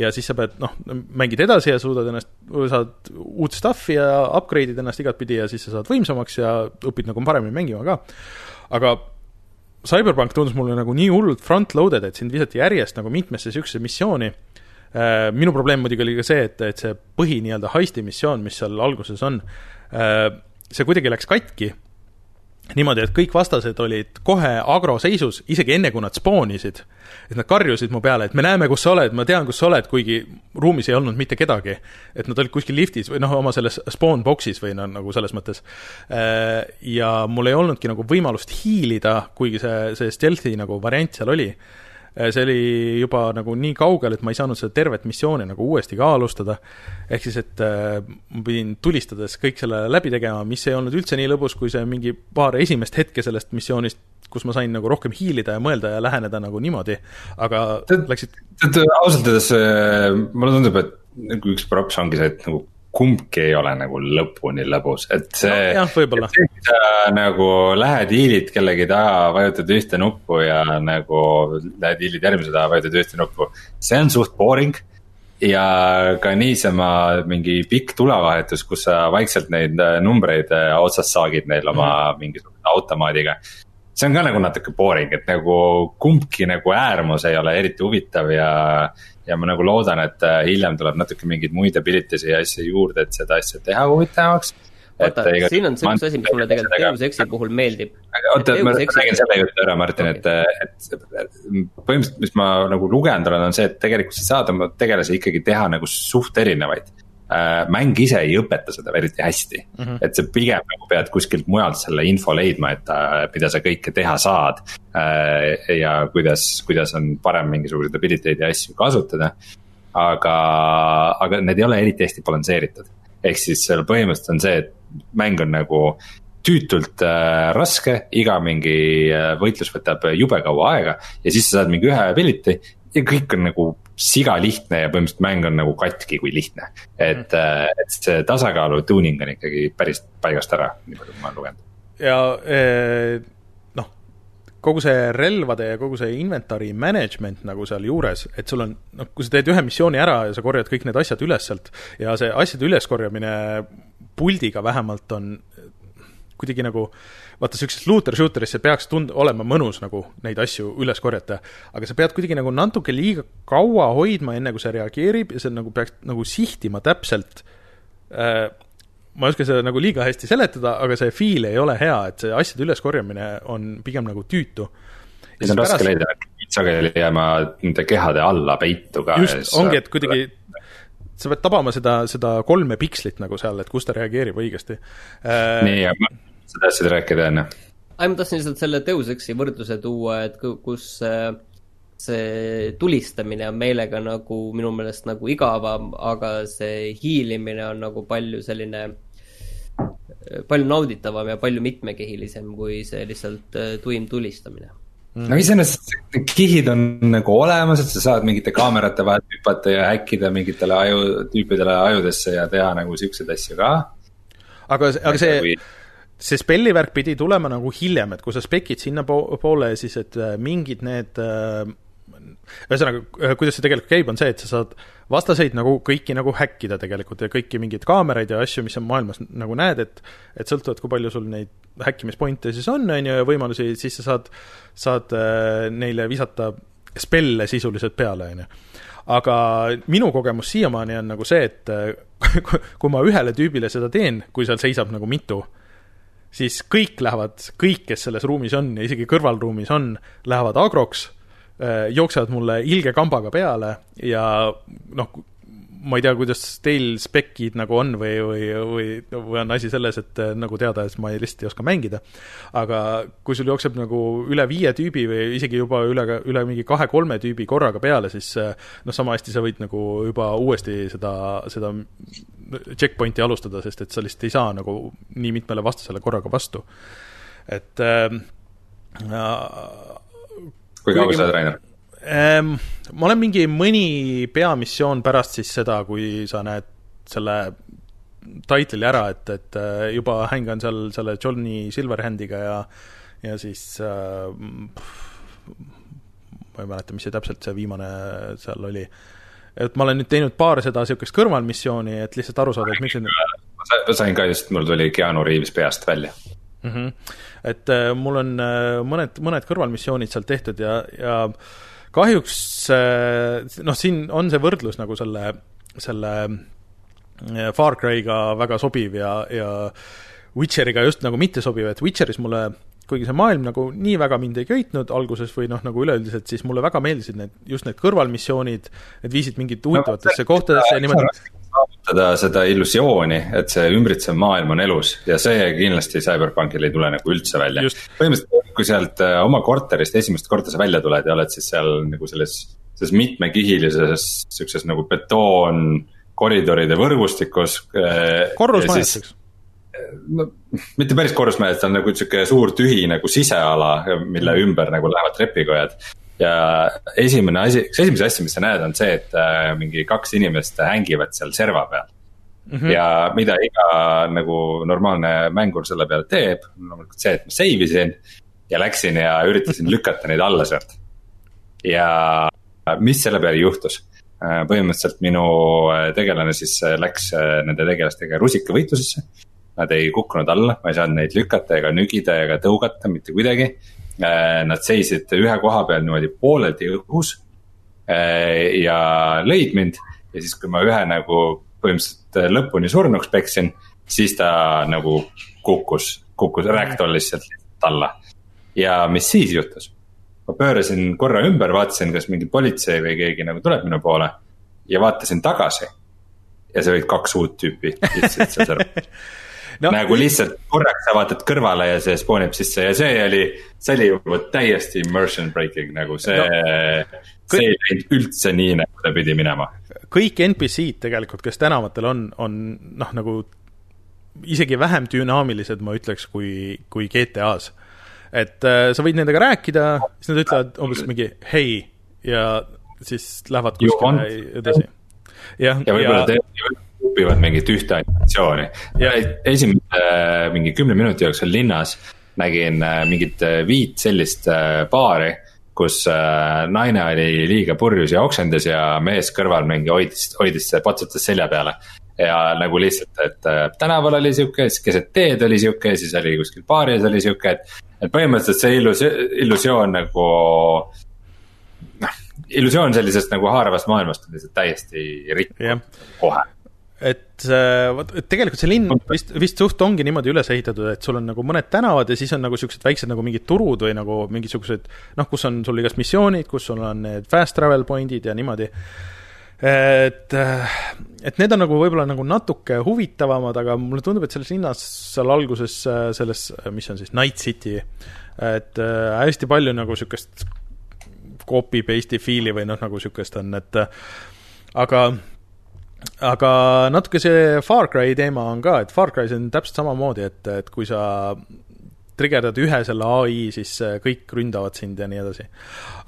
ja siis sa pead noh, mängid edasi ja suudad ennast, saad uut stuff'i ja upgrade'id ennast igatpidi ja siis sa saad võimsamaks ja õpid nagu paremini mängima ka. aga Cyberpunk tundus mulle nagu nii hullult front-loaded, et sind visati järjest nagu mitmesse niisugusesse missiooni. Minu probleem muidugi oli ka see, et, et see põhi nii-öelda heisti missioon, mis seal alguses on, see kuidagi läks katki niimoodi, et kõik vastased olid kohe agroseisus, isegi enne, kui nad spoonisid. et nad karjusid mu peale, et me näeme, kus sa oled, ma tean, kus sa oled, kuigi ruumis ei olnud mitte kedagi. et nad olid kuskil liftis või noh, oma selles spawn box'is või no nagu selles mõttes. ja mul ei olnudki nagu võimalust hiilida, kuigi see, see stealth'i nagu variant seal oli see oli juba nagu nii kaugel, et ma ei saanud seda tervet missiooni nagu uuesti ka alustada. ehk siis, et äh, ma pidin tulistades kõik selle läbi tegema, mis ei olnud üldse nii lõbus, kui see mingi paar esimest hetke sellest missioonist, kus ma sain nagu rohkem hiilida ja mõelda ja läheneda nagu niimoodi, aga Tead- läksid tead, ausalt öeldes äh, mulle tundub, et nagu üks props ongi see, et nagu kumbki ei ole nagu lõpuni lõbus, et see No jah, võib-olla. nagu lähed hiilid kellegi taha, vajutad ühte nuppu ja nagu lähed hiilid järgmise taha, vajutad ühte nuppu. see on suht boring ja ka niisama mingi pikk tulevahetus, kus sa vaikselt neid äh, numbreid äh, otsast saagid neil oma mm. mingisuguse automaadiga. See on ka nagu natuke boring, et nagu kumbki nagu äärmus ei ole eriti huvitav ja. ja ma nagu loodan, et äh, hiljem tuleb natuke mingeid muid ability'si ja asju juurde, et seda asja teha huvitavamaks. vaata, siin on see üks asi, mis mulle tegelikult Deus Exi puhul meeldib. oota, ma räägin selle jutu ära, Martin, et, et põhimõtteliselt, mis ma nagu lugenud olen, on see, et tegelikult sa saad oma tegelasi ikkagi teha nagu suht erinevaid. Äh, mäng ise ei õpeta seda eriti hästi mm. -hmm. et sa pigem nagu pead kuskilt mujalt selle info leidma, et äh, mida sa kõike teha saad äh,. ja kuidas, kuidas on parem mingisuguseid ability'd ja asju kasutada. aga, aga need ei ole eriti hästi balansseeritud. ehk siis seal põhimõtteliselt on see, et mäng on nagu tüütult äh, raske, iga mingi äh, võitlus võtab jube kaua aega ja siis sa saad mingi ühe ability ja kõik on nagu siga lihtne ja põhimõtteliselt mäng on nagu katki, kui lihtne. et mm., et see tasakaalu tuuning on ikkagi päris paigast ära, nii palju kui ma olen lugenud. ja eh, noh, kogu see relvade ja kogu see inventari management nagu sealjuures, et sul on, noh, kui sa teed ühe missiooni ära ja sa korjad kõik need asjad üles sealt ja see asjade üleskorjamine puldiga vähemalt on kuidagi nagu vaata, niisuguses looter-shooter'is see peaks tund-, olema mõnus nagu neid asju üles korjata, aga sa pead kuidagi nagu natuke liiga kaua hoidma, enne kui see reageerib ja see nagu peaks nagu sihtima täpselt äh, ma ei oska seda nagu liiga hästi seletada, aga see feel ei ole hea, et see asjade üleskorjamine on pigem nagu tüütu. ja see on raske leida, sageli jääma nende kehade alla peitu ka. just, ongi, et kuidagi sa pead tabama seda, seda kolme pikslit nagu seal, et kus ta reageerib õigesti äh,. nii, ja ma, sa tahtsid rääkida enne? ei, ma tahtsin lihtsalt selle Deus Exi võrdluse tuua, et kus äh, see tulistamine on meelega nagu minu meelest nagu igavam, aga see hiilimine on nagu palju selline, palju nauditavam ja palju mitmekihilisem kui see lihtsalt äh, tuim tulistamine mm.. no iseenesest kihid on nagu olemas, et sa saad mingite kaamerate vahelt hüpata ja häkkida mingitele aju, tüüpidele ajudesse ja teha nagu siukseid asju ka. aga, aga see see spellivärk pidi tulema nagu hiljem, et kui sa spekid sinnapoole, siis et äh, mingid need äh, ühesõnaga, äh, kuidas see tegelikult käib, on see, et sa saad vastaseid nagu kõiki nagu häkkida tegelikult ja kõiki mingeid kaameraid ja asju, mis sa maailmas nagu näed, et et sõltuvalt, kui palju sul neid häkkimispointe siis on, on ju, ja võimalusi, siis sa saad, saad neile visata spelle sisuliselt peale, on ju. aga minu kogemus siiamaani on nagu see, et kui ma ühele tüübile seda teen, kui seal seisab nagu mitu, siis kõik lähevad, kõik, kes selles ruumis on ja isegi kõrvalruumis on, lähevad agroks, jooksevad mulle ilge kambaga peale ja noh, ma ei tea, kuidas teil spekid nagu on või, või, või, või on asi selles, et äh, nagu teada, et ma ei, lihtsalt ei oska mängida. aga kui sul jookseb nagu üle viie tüübi või isegi juba üle, üle mingi kahe-kolme tüübi korraga peale, siis äh, noh, sama hästi sa võid nagu juba uuesti seda, seda checkpointi alustada, sest et sa lihtsalt ei saa nagu nii mitmele vastasele korraga vastu. et äh, kui kaua sa oled, Rainer? Ehm, ma olen mingi mõni peamissioon pärast siis seda, kui sa näed selle title'i ära, et, et äh, juba hängan seal selle Johnny Silverhandiga ja ja siis äh, ma ei mäleta, mis see täpselt see viimane seal oli. et ma olen nüüd teinud paar seda niisugust kõrvalmissiooni, et lihtsalt aru saada, et miks need ma sain ka just, mul tuli Keanu Reaves peast välja mm. -hmm. et äh, mul on äh, mõned, mõned kõrvalmissioonid sealt tehtud ja, ja kahjuks äh, noh, siin on see võrdlus nagu selle, selle äh, Far Cry'ga väga sobiv ja, ja Witcheriga just nagu mitte sobiv, et Witcheris mulle kuigi see maailm nagu nii väga mind ei köitnud alguses või noh, nagu üleüldiselt, siis mulle väga meeldisid need, just need kõrvalmissioonid, need viisid mingit huvitavatesse no, kohtadesse niimoodi saavutada seda illusiooni, et see ümbritsev maailm on elus ja see kindlasti CyberPunkil ei tule nagu üldse välja. põhimõtteliselt, kui sealt äh, oma korterist esimest korda sa välja tuled ja oled siis seal nagu selles, selles mitmekihilises siukses nagu betoon koridoride võrgustikus. Äh, korrusmajas, eks? no mitte päris korrusmajas, ta on nagu sihuke suur tühi nagu siseala, mille ümber nagu lähevad trepikojad ja esimene asi, üks esimesi asju, mis sa näed, on see, et äh, mingi kaks inimest hängivad seal serva peal mm. -hmm. ja mida iga nagu normaalne mängur selle peale teeb, loomulikult see, et ma save isin ja läksin ja üritasin lükata neid alla sealt. ja mis selle peale juhtus? Äh, põhimõtteliselt minu äh, tegelane siis läks nende tegelastega rusikavõitlusesse. Nad ei kukkunud alla, ma ei saanud neid lükata ega nügida ega tõugata mitte kuidagi Äh, nad seisid ühe koha peal niimoodi pooleldi õhus äh, ja lõid mind ja siis, kui ma ühe nagu põhimõtteliselt lõpuni surnuks peksin, siis ta nagu kukkus, kukkus ragdoll'is sealt alla. ja mis siis juhtus? ma pöörasin korra ümber, vaatasin, kas mingi politsei või keegi nagu tuleb minu poole ja vaatasin tagasi. ja sa olid kaks uut tüüpi istusid seal serveris no, nagu lihtsalt korraks sa vaatad kõrvale ja see spoonib sisse ja see oli, see oli juba täiesti immersion breaking nagu see no,, see ei läinud üldse nii, nagu ta pidi minema. kõik NPC-d tegelikult, kes tänavatel on, on noh, nagu isegi vähem dünaamilised, ma ütleks, kui, kui GTA-s. et äh, sa võid nendega rääkida, siis nad ütlevad umbes mingi hei ja siis lähevad kuskile edasi. ja, ja võib-olla ja õpivad mingit ühte animatsiooni. esimese äh, mingi kümne minuti jooksul linnas nägin äh, mingit äh, viit sellist paari kus naine oli liiga purjus ja oksendas ja mees kõrval mingi hoidis, hoidis, patsutas selja peale. ja nagu lihtsalt, et tänaval oli sihuke, siis keset teed oli sihuke, siis oli kuskil baaris oli sihuke, et. et põhimõtteliselt see illus-, illusioon nagu noh, illusioon sellisest nagu haaravast maailmast on lihtsalt täiesti rikkunud kohe et äh, vot, et tegelikult see linn vist, vist suht ongi niimoodi üles ehitatud, et sul on nagu mõned tänavad ja siis on nagu siuksed väiksed nagu mingid turud või nagu mingisugused noh, kus on sul igast missioonid, kus sul on need fast travel point'id ja niimoodi. et, äh, et need on nagu võib-olla nagu natuke huvitavamad, aga mulle tundub, et selles linnas seal alguses, äh, selles, mis on siis Night City, et hästi palju nagu siukest copy-paste'i fiili või noh, nagu siukest on, et aga aga natuke see Far Cry teema on ka, et Far Cry's on täpselt samamoodi, et, et kui sa trigerdad ühe selle ai, siis äh, kõik ründavad sind ja nii edasi.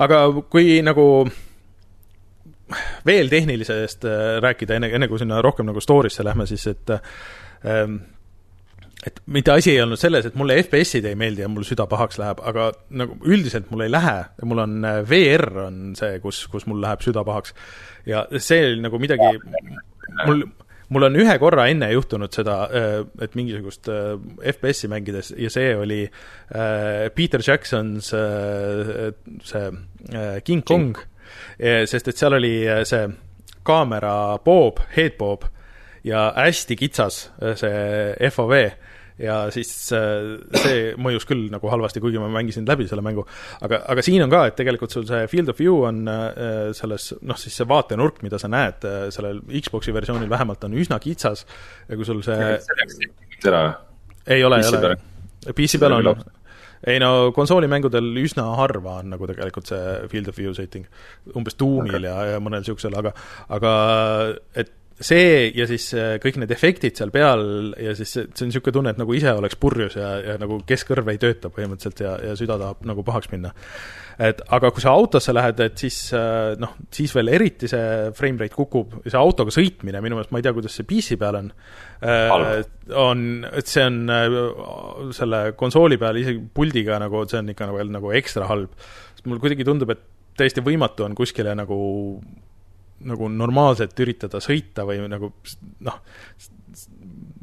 aga kui nagu veel tehnilisest äh, rääkida, enne, enne kui sinna rohkem nagu story'sse lähme, siis et ähm, et mitte asi ei olnud selles, et mulle FPS-id ei meeldi ja mul süda pahaks läheb, aga nagu üldiselt mul ei lähe. Mul on äh, VR on see, kus, kus mul läheb süda pahaks. ja see oli nagu midagi, mul, mul on ühe korra enne juhtunud seda, äh, et mingisugust äh, FPS-i mängides ja see oli Peter Jacksons see King Kong, sest et seal oli see kaamera boob, head boob ja hästi kitsas see FOV ja siis äh, see mõjus küll nagu halvasti, kuigi ma mängisin läbi selle mängu. aga, aga siin on ka, et tegelikult sul see field of view on äh, selles noh, siis see vaatenurk, mida sa näed äh, sellel Xbox'i versioonil vähemalt, on üsna kitsas. Ja kui sul see ei ole, ei ole, PC peal on ei no konsoolimängudel üsna harva on nagu tegelikult see field of view setting, umbes Doomil okay. ja, ja mõnel niisugusel, aga aga et see ja siis äh, kõik need efektid seal peal ja siis see, see on niisugune tunne, et nagu ise oleks purjus ja, ja nagu keskkõrv ei tööta põhimõtteliselt ja, ja süda tahab nagu pahaks minna. et aga kui sa autosse lähed, et siis äh, noh, siis veel eriti see frame rate kukub ja see autoga sõitmine minu meelest, ma ei tea, kuidas see PC peal on, äh, on, et see on selle konsooli peal isegi puldiga nagu, see on ikka veel nagu ekstra halb. sest mulle kuidagi tundub, et täiesti võimatu on kuskile nagu nagu normaalselt üritada sõita või nagu noh,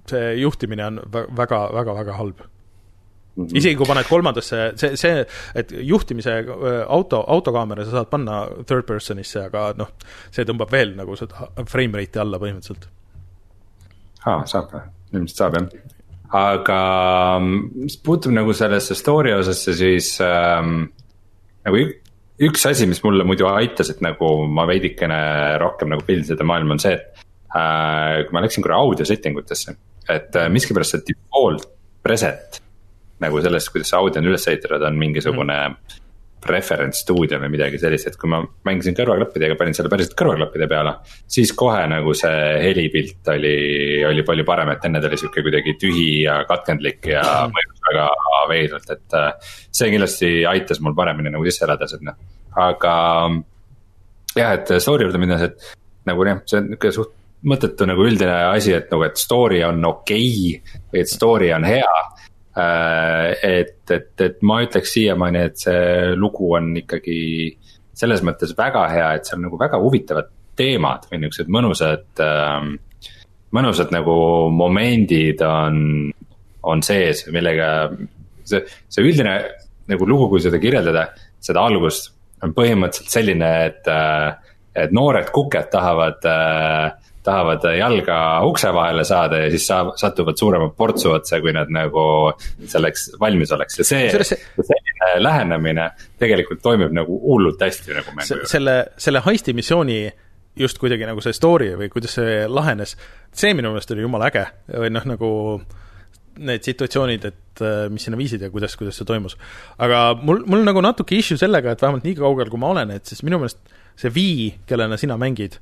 see juhtimine on väga, väga, väga halb mm. -hmm. isegi kui paned kolmandasse, see, see, et juhtimise auto, autokaamera sa saad panna third person'isse, aga noh, see tõmbab veel nagu seda frame rate'i alla põhimõtteliselt. aa, saab või? ilmselt saab jah. aga mis puutub nagu sellesse story osasse, siis ähm, nagu üks asi, mis mulle muidu aitas, et nagu ma veidikene rohkem nagu pildin seda maailma, on see, et äh,. kui ma läksin korra audio setting utesse, et äh, miskipärast see default preset. nagu sellest, kuidas see audio on üles ehitatud, on mingisugune mm. Reference stuudio või midagi sellist, et kui ma mängisin kõrvaklappidega, panin selle päriselt kõrvaklappide peale. siis kohe nagu see helipilt oli, oli palju parem, et enne ta oli sihuke kuidagi tühi ja katkendlik ja mm. mõjus väga veidralt, et äh, see kindlasti aitas mul paremini nagu sisse elada sinna, aga. jah, et story juurde minnes, et nagu jah, see on nihuke suht mõttetu nagu üldine asi, et nagu, et story on okei okay, või et story on hea. Äh, et, et, et ma ütleks siiamaani, et see lugu on ikkagi selles mõttes väga hea, et seal nagu väga huvitavad teemad või niuksed mõnusad ähm, mõnusad nagu momendid on, on sees, millega see, see üldine nagu lugu, kui seda kirjeldada, seda algust on põhimõtteliselt selline, et, äh, et noored kuked tahavad äh, tahavad jalga ukse vahele saada ja siis saab, satuvad suurema portsu otsa, kui nad nagu selleks valmis oleks ja see, selline lähenemine tegelikult toimib nagu hullult hästi nagu mängu juures. selle, selle heisti missiooni just kuidagi nagu see story või kuidas see lahenes, see minu meelest oli jumala äge või noh, nagu need situatsioonid, et äh, mis sinna viisid ja kuidas, kuidas see toimus. aga mul, mul nagu natuke issue sellega, et vähemalt nii kaugel, kui ma olen, et siis minu meelest see Vii, kellena sina mängid,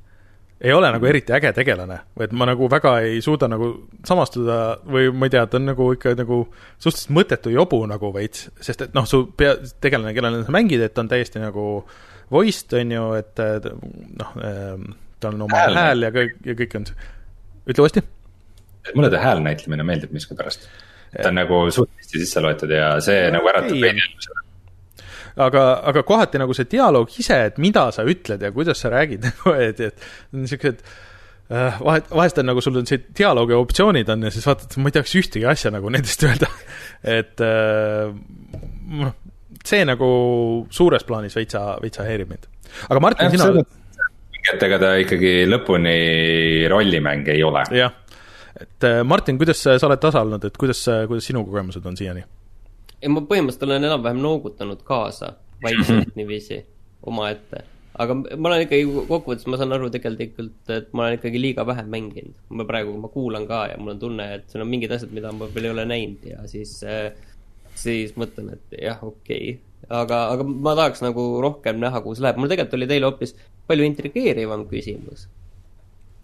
ei ole nagu eriti äge tegelane, et ma nagu väga ei suuda nagu samastuda või ma ei tea, ta on nagu ikka nagu suhteliselt mõttetu jobu nagu veits, sest et noh, su pea, tegelane, kellena sa mängid, et ta on täiesti nagu voiced, on ju, et noh, ehm, tal on oma hääl, hääl ja kõik, ja kõik on ütle uuesti. mulle ta hääl näitlemine meeldib miskipärast. ta on nagu suht hästi sisse loetud ja see ja, nagu äratab veidi aga, aga kohati nagu see dialoog ise, et mida sa ütled ja kuidas sa räägid nagu, et, et niisugused äh, vahet, vahest on nagu sul on see dialoogi optsioonid on ja siis vaatad, ma ei teaks ühtegi asja nagu nendest öelda. et äh, noh, see nagu suures plaanis veitsa, veitsa häirib mind. aga Martin, sina et ega ta ikkagi lõpuni rollimäng ei ole. jah, et äh, Martin, kuidas sa oled tasa olnud, et kuidas, kuidas sinu kogemused on siiani? Ja ma põhimõtteliselt olen enam-vähem noogutanud kaasa, vaikselt niiviisi, omaette. aga ma olen ikkagi, kokkuvõttes ma saan aru tegelikult, et ma olen ikkagi liiga vähe mänginud. ma praegu, ma kuulan ka ja mul on tunne, et seal on mingid asjad, mida ma veel ei ole näinud ja siis, siis mõtlen, et jah, okei okay. aga, aga ma tahaks nagu rohkem näha, kuhu see läheb. mul tegelikult oli teile hoopis palju intrigeerivam küsimus.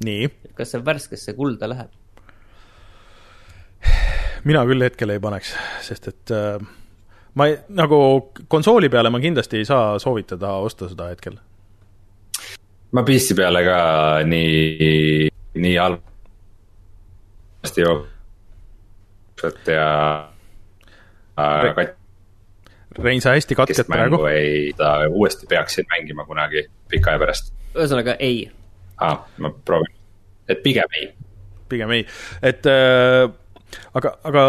nii? kas see värskesse kulda läheb? Mina küll hetkel ei paneks, sest et äh, ma ei, nagu konsooli peale ma kindlasti ei saa soovitada osta seda hetkel. ma PC peale ka nii, nii halvasti jooksvat ja Re. Rein, sa hästi katked praegu. ei, ta uuesti peaksin mängima kunagi pika aja pärast. ühesõnaga ei. aa, ma proovin, et pigem ei. pigem ei, et äh, aga, aga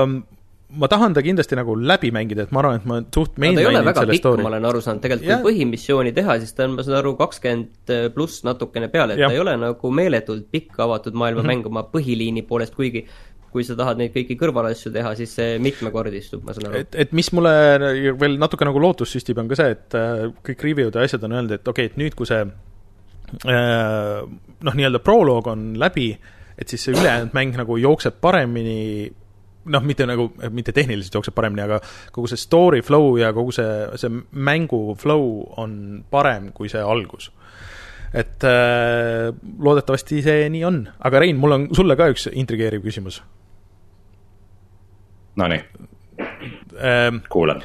ma tahan ta kindlasti nagu läbi mängida, et ma arvan, et ma suht main no, ta ei ole väga pikk, ma olen aru saanud, tegelikult yeah. kui põhimissiooni teha, siis ta on, ma saan aru, kakskümmend pluss natukene peale, et yeah. ta ei ole nagu meeletult pikk avatud maailma mm -hmm. mäng oma põhiliini poolest, kuigi kui sa tahad neid kõiki kõrvalasju teha, siis see mitmekordistub, ma saan aru. et, et mis mulle veel natuke nagu lootust süstib, on ka see, et äh, kõik review'd ja asjad on öelnud, et okei okay,, et nüüd, kui see äh, noh, nii-öelda proloog on läbi, et siis see ülejäänud mäng nagu jookseb paremini noh, mitte nagu, mitte tehniliselt jookseb paremini, aga kogu see story flow ja kogu see, see mängu flow on parem kui see algus. et äh, loodetavasti see nii on, aga Rein, mul on sulle ka üks intrigeeriv küsimus. Nonii ähm,, kuulan.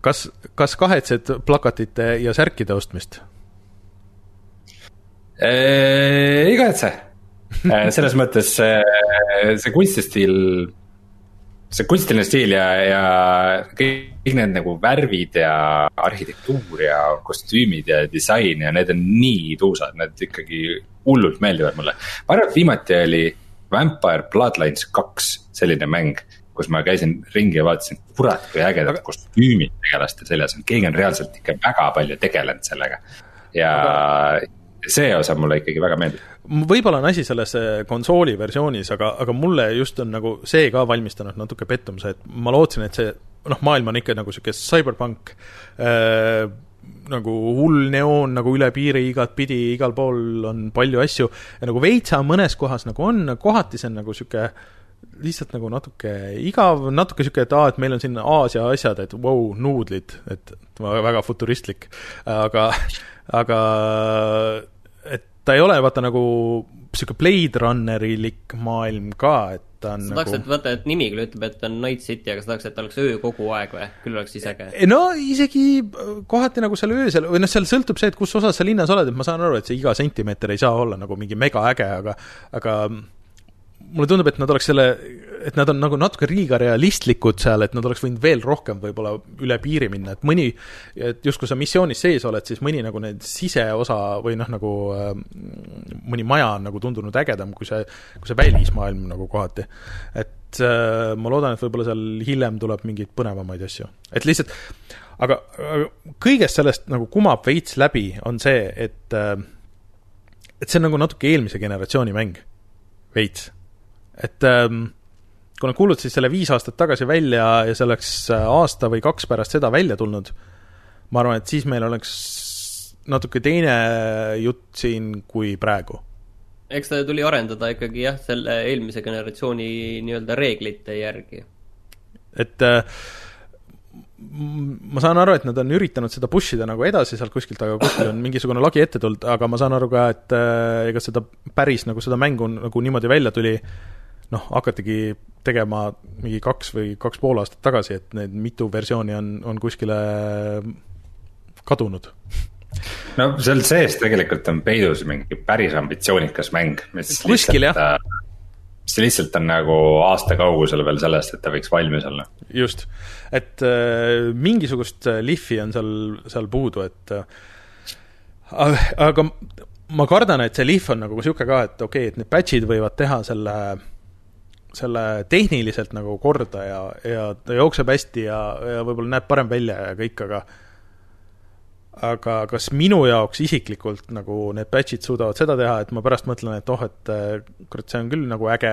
kas, kas kahetsed plakatite ja särkide ostmist? ei kahetse Äh, selles mõttes see, see kunstistiil, see kunstiline stiil ja, ja kõik need nagu värvid ja arhitektuur ja kostüümid ja disain ja need on nii tuusad, need ikkagi hullult meeldivad mulle. ma arvan, et viimati oli Vampire Bloodlines kaks selline mäng kus ma käisin ringi ja vaatasin, kurat, kui ägedad aga... kostüümid tegelaste seljas on, keegi on reaalselt ikka väga palju tegelenud sellega. ja aga see osa mulle ikkagi väga meeldib. võib-olla on asi selles eh, konsooli versioonis, aga, aga mulle just on nagu see ka valmistanud natuke pettumuse, et ma lootsin, et see noh, maailm on ikka nagu niisugune cyberpunk äh,, nagu hull neoon nagu üle piiri igatpidi, igal pool on palju asju ja nagu veitsa mõnes kohas nagu on, kohati see on nagu niisugune lihtsalt nagu natuke igav, natuke niisugune, et aa, et meil on siin Aasia asjad, et vau wow,, nuudlid, et väga futuristlik, aga, aga ta ei ole vaata nagu niisugune Blade Runnerilik maailm ka, et ta on sa tahaks nagu..., et vaata, et nimi küll ütleb, et ta on Night City, aga sa tahaks, et ta oleks öö kogu aeg või? küll oleks siis äge. no isegi kohati nagu seal öösel, või noh, seal sõltub see, et kus osas sa linnas oled, et ma saan aru, et see iga sentimeeter ei saa olla nagu mingi mega äge, aga aga mulle tundub, et nad oleks selle, et nad on nagu natuke liiga realistlikud seal, et nad oleks võinud veel rohkem võib-olla üle piiri minna, et mõni, et just kui sa missioonis sees oled, siis mõni nagu need siseosa või noh, nagu äh, mõni maja on nagu tundunud ägedam kui see, kui see välismaailm nagu kohati. et äh, ma loodan, et võib-olla seal hiljem tuleb mingeid põnevamaid asju, et lihtsalt aga, aga kõigest sellest nagu kumab veits läbi, on see, et äh, et see on nagu natuke eelmise generatsiooni mäng, veits et ähm, kui nad kuulutasid selle viis aastat tagasi välja ja see oleks äh, aasta või kaks pärast seda välja tulnud, ma arvan, et siis meil oleks natuke teine jutt siin kui praegu. eks ta tuli arendada ikkagi jah, selle eelmise generatsiooni nii-öelda reeglite järgi. et äh, ma saan aru, et nad on üritanud seda push ida nagu edasi sealt kuskilt, aga kuskil on mingisugune lagi ette tulnud, aga ma saan aru ka, et äh, ega seda päris nagu seda mängu nagu niimoodi välja tuli, noh, hakatigi tegema mingi kaks või kaks pool aastat tagasi, et need mitu versiooni on, on kuskile kadunud. No seal sees tegelikult on peidus mingi päris ambitsioonikas mäng, mis kuskil jah äh, mis lihtsalt on nagu aasta kaugusel veel sellest, et ta võiks valmis olla. just, et äh, mingisugust lihvi on seal, seal puudu, et äh, aga ma kardan, et see lihv on nagu niisugune ka, et okei okay,, et need patch'id võivad teha selle, selle tehniliselt nagu korda ja, ja ta jookseb hästi ja, ja võib-olla näeb parem välja ja kõik, aga aga kas minu jaoks isiklikult nagu need batch'id suudavad seda teha, et ma pärast mõtlen, et oh, et äh, kurat, see on küll nagu äge,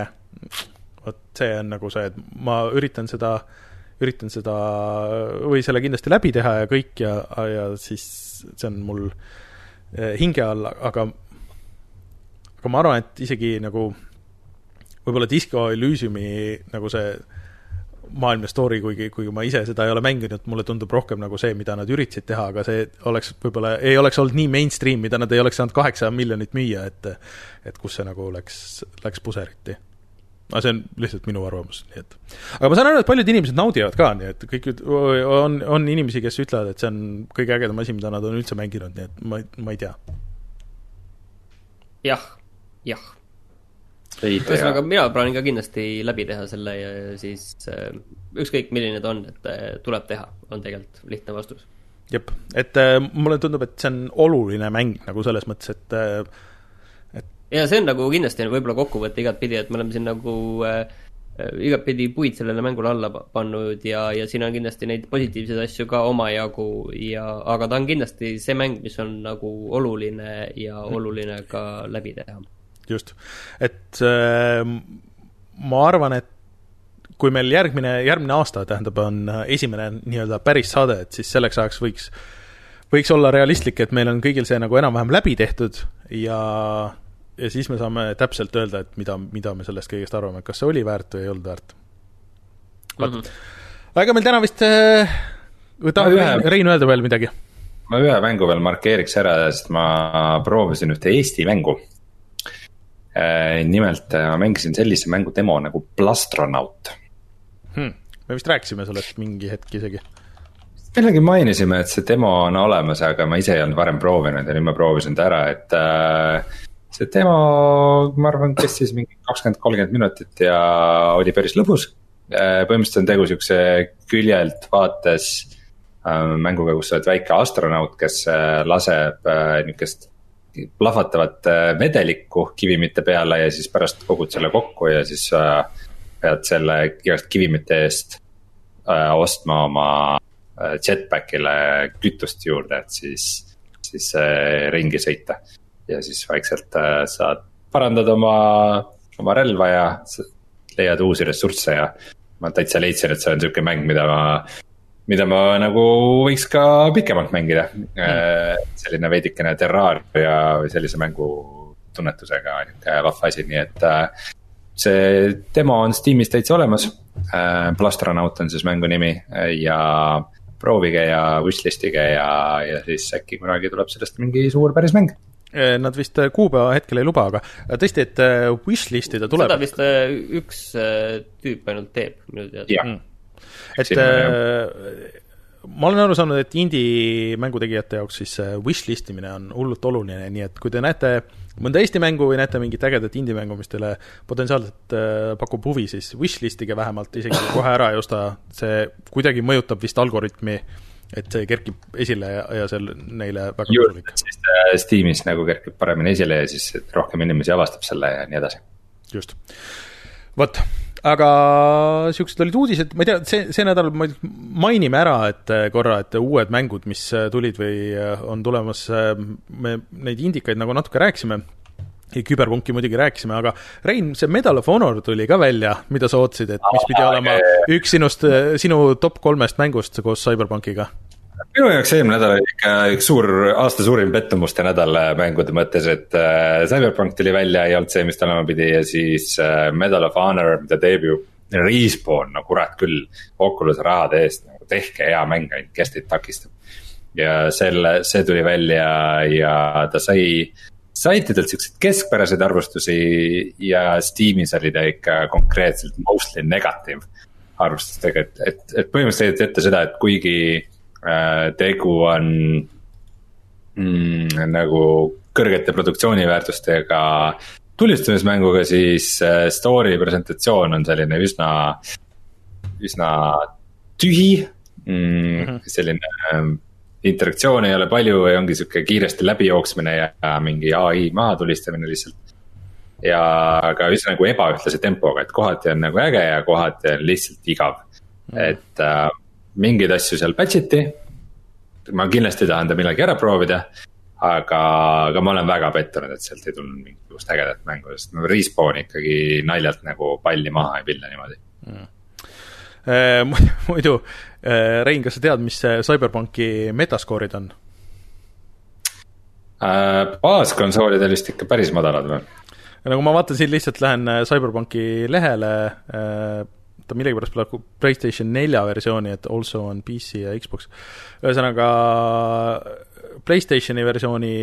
vot see on nagu see, et ma üritan seda, üritan seda või selle kindlasti läbi teha ja kõik ja, ja siis see on mul äh, hinge all, aga aga ma arvan, et isegi nagu võib-olla Disco Elysiumi nagu see maailmne story, kuigi, kuigi ma ise seda ei ole mänginud, mulle tundub rohkem nagu see, mida nad üritasid teha, aga see oleks võib-olla, ei oleks olnud nii mainstream, mida nad ei oleks saanud kaheksa miljonit müüa, et et kus see nagu läks, läks puseriti. aga see on lihtsalt minu arvamus, nii et aga ma saan aru, et paljud inimesed naudivad ka, nii et kõik on, on inimesi, kes ütlevad, et see on kõige ägedam asi, mida nad on üldse mänginud, nii et ma, ma ei tea. jah, jah ühesõnaga, mina plaanin ka kindlasti läbi teha selle ja siis äh, ükskõik, milline ta on, et äh, tuleb teha, on tegelikult lihtne vastus. jep, et äh, mulle tundub, et see on oluline mäng nagu selles mõttes, et et ja see on nagu kindlasti võib-olla kokkuvõte igatpidi, et me oleme siin nagu äh, igatpidi puid sellele mängule alla pannud ja, ja siin on kindlasti neid positiivseid asju ka omajagu ja, aga ta on kindlasti see mäng, mis on nagu oluline ja oluline ka läbi teha just, et äh, ma arvan, et kui meil järgmine, järgmine aasta, tähendab, on esimene nii-öelda päris saade, et siis selleks ajaks võiks, võiks olla realistlik, et meil on kõigil see nagu enam-vähem läbi tehtud ja, ja siis me saame täpselt öelda, et mida, mida me sellest kõigest arvame, kas see oli väärt või ei olnud väärt. vot mm -hmm., aga meil täna vist äh, tahab ühe... Rein öelda veel midagi? ma ühe mängu veel markeeriks ära, sest ma proovisin ühte Eesti mängu Äh, nimelt äh, ma mängisin sellise mängu demo nagu Plastronaut hmm.. me vist rääkisime sellest mingi hetk isegi. millalgi mainisime, et see demo on olemas, aga ma ise ei olnud varem proovinud ja nüüd ma proovisin ta ära, et äh, see demo, ma arvan, kestis mingi kakskümmend, kolmkümmend minutit ja oli päris lõbus äh,. põhimõtteliselt on tegu siukse küljelt vaates äh, mänguga, kus sa oled väike astronaut, kes äh, laseb äh, niukest plahvatavat äh, vedelikku kivimite peale ja siis pärast kogud selle kokku ja siis äh, pead selle igast kivimite eest äh, ostma oma jetpack'ile kütust juurde, et siis, siis ringi sõita. ja siis vaikselt saad parandada oma, oma relva ja leiad uusi ressursse ja ma täitsa leidsin, et see on sihuke mäng, mida ma mida ma nagu võiks ka pikemalt mängida mm.. selline veidikene Terraria või sellise mängu tunnetusega nihuke vahva asi, nii et äh, see demo on Steamis täitsa olemas. Äh, Plastronaut on siis mängu nimi ja proovige ja wishlist'ige ja, ja siis äkki kunagi tuleb sellest mingi suur päris mäng Nad vist kuupäeva hetkel ei luba, aga tõesti, et wishlist ida tuleb. seda vist üks tüüp ainult teeb minu teada. Mm et äh, ma olen aru saanud, et indie mängutegijate jaoks siis wishlist imine on hullult oluline, nii et kui te näete mõnda Eesti mängu või näete mingit ägedat indie mängu, mis teile potentsiaalselt äh, pakub huvi, siis wishlist ige vähemalt, isegi kohe ära ei osta, see kuidagi mõjutab vist algoritmi, et see kerkib esile ja, ja on neile väga kasulik. siis äh, Steamis nagu kerkib paremini esile ja siis rohkem inimesi avastab selle ja nii edasi. just, vot aga siuksed olid uudised, ma ei tea, see, see nädal mainime ära, et äh, korra, et uued mängud, mis äh, tulid või äh, on tulemas, me neid indikaid nagu natuke rääkisime, küberpunki muidugi rääkisime, aga Rein, see Medal of Honor tuli ka välja, mida sa ootasid, et mis pidi olema üks sinust, sinu top kolmest mängust koos CyberPunkiga? Minu jaoks eelmine nädal oli ikka üks suur, aasta suurim pettumuste nädal äh, mängude mõttes, et äh, Cyberpunk tuli välja, ei olnud see, mis ta olema pidi ja siis äh, Medal of Honor, mida teeb ju Respawn, no kurat küll. Oculus'e rahade eest nagu tehke hea mäng, ainult kes teid takistab. ja selle, see tuli välja ja ta sai saitidelt siukseid keskpäraseid arvustusi ja Steamis oli ta ikka konkreetselt mostly negative arvustustega, et, et, et põhimõtteliselt ette seda, et kuigi tegu on mm, nagu kõrgete produktsiooniväärtustega tulistamismänguga, siis äh, story presentatsioon on selline üsna, üsna tühi mm,. Mm -hmm. selline ähm, interaktsiooni ei ole palju ja ongi sihuke kiiresti läbijooksmine ja mingi ai maha tulistamine lihtsalt. ja ka üsna nagu ebaühtlase tempoga, et kohati on nagu äge ja kohati on lihtsalt igav mm. et äh, mingeid asju seal patch iti. ma kindlasti tahan ta millalgi ära proovida. aga, aga ma olen väga pettunud, et sealt ei tulnud mingisugust ägedat mängu, sest no Respawn ikkagi naljalt nagu palli maha ei pilla niimoodi mm. muidu, äh, Rein, kas sa tead, mis CyberPunki metaskoorid on? Äh, baaskonsoolidel vist ikka päris madalad või? nagu ma vaatan siin lihtsalt lähen CyberPunki lehele äh, ta millegipärast pole Playstation nelja versiooni, et also on PC ja Xbox. ühesõnaga, Playstationi versiooni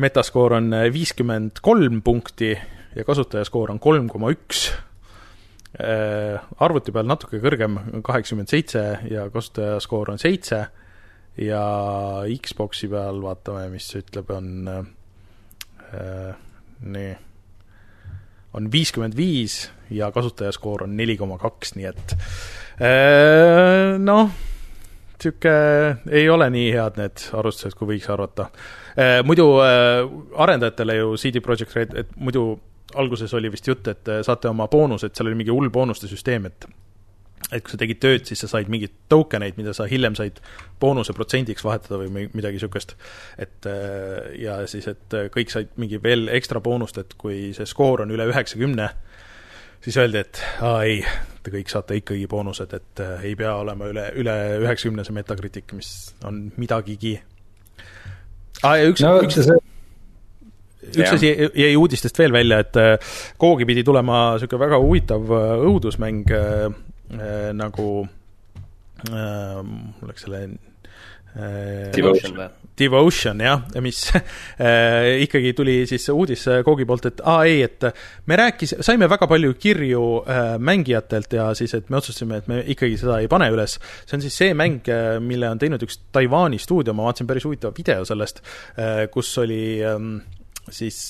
metaskoor on viiskümmend kolm punkti ja kasutajaskoor on kolm koma üks. Äh, arvuti peal natuke kõrgem, kaheksakümmend seitse ja kasutajaskoor on seitse ja Xboxi peal vaatame, mis ütleb, on äh, nii on viiskümmend viis ja kasutajaskoor on neli koma kaks, nii et äh, noh, sihuke, ei ole nii head need arvustused, kui võiks arvata. Äh, muidu äh, arendajatele ju CD Projekt Red, et muidu alguses oli vist jutt, et saate oma boonused, seal oli mingi hull boonuste süsteem, et et kui sa tegid tööd, siis sa said mingeid token eid, mida sa hiljem said boonuse protsendiks vahetada või midagi niisugust. et ja siis, et kõik said mingi veel ekstra boonust, et kui see skoor on üle üheksakümne, siis öeldi, et aa ei, te kõik saate ikkagi boonused, et äh, ei pea olema üle, üle üheksakümne see Metacritic, mis on midagigi. aa ja üks no,, üks see üks asi jäi uudistest veel välja, et äh, Koogi pidi tulema niisugune väga huvitav äh, õudusmäng äh, äh, nagu äh,, mul läks selle äh, Devotion või? Devotion jah, mis äh, ikkagi tuli siis uudis Koogi poolt, et aa ei, et me rääkis, saime väga palju kirju äh, mängijatelt ja siis, et me otsustasime, et me ikkagi seda ei pane üles. see on siis see mäng, äh, mille on teinud üks Taiwan'i stuudio, ma vaatasin päris huvitava video sellest äh,, kus oli äh, siis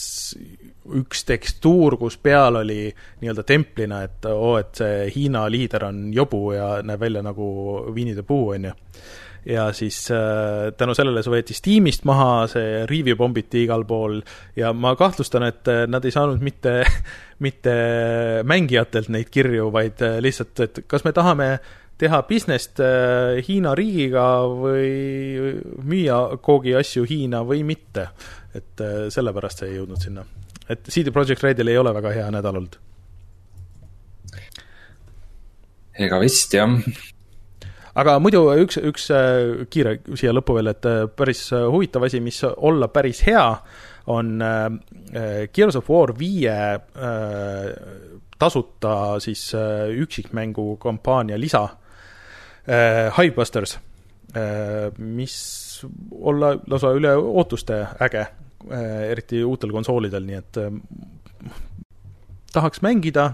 üks tekstuur, kus peal oli nii-öelda templina, et oo oh,, et see Hiina liider on jobu ja näeb välja nagu Winnie the Pooh, on ju ja siis äh, tänu sellele see võeti Steamist maha, see review bombiti igal pool ja ma kahtlustan, et äh, nad ei saanud mitte, mitte mängijatelt neid kirju, vaid äh, lihtsalt, et kas me tahame teha business't Hiina riigiga või müüa koogi asju Hiina või mitte. et sellepärast see ei jõudnud sinna. Et CD Projekt Redil ei ole väga hea nädal olnud. ega vist jah aga muidu üks, üks äh, kiire siia lõppu veel, et äh, päris äh, huvitav asi, mis olla päris hea, on Gears of War viie tasuta siis üksikmängu kampaania lisa, Hivebusters, mis olla lausa üle ootuste äge, eriti uutel konsoolidel, nii et tahaks mängida,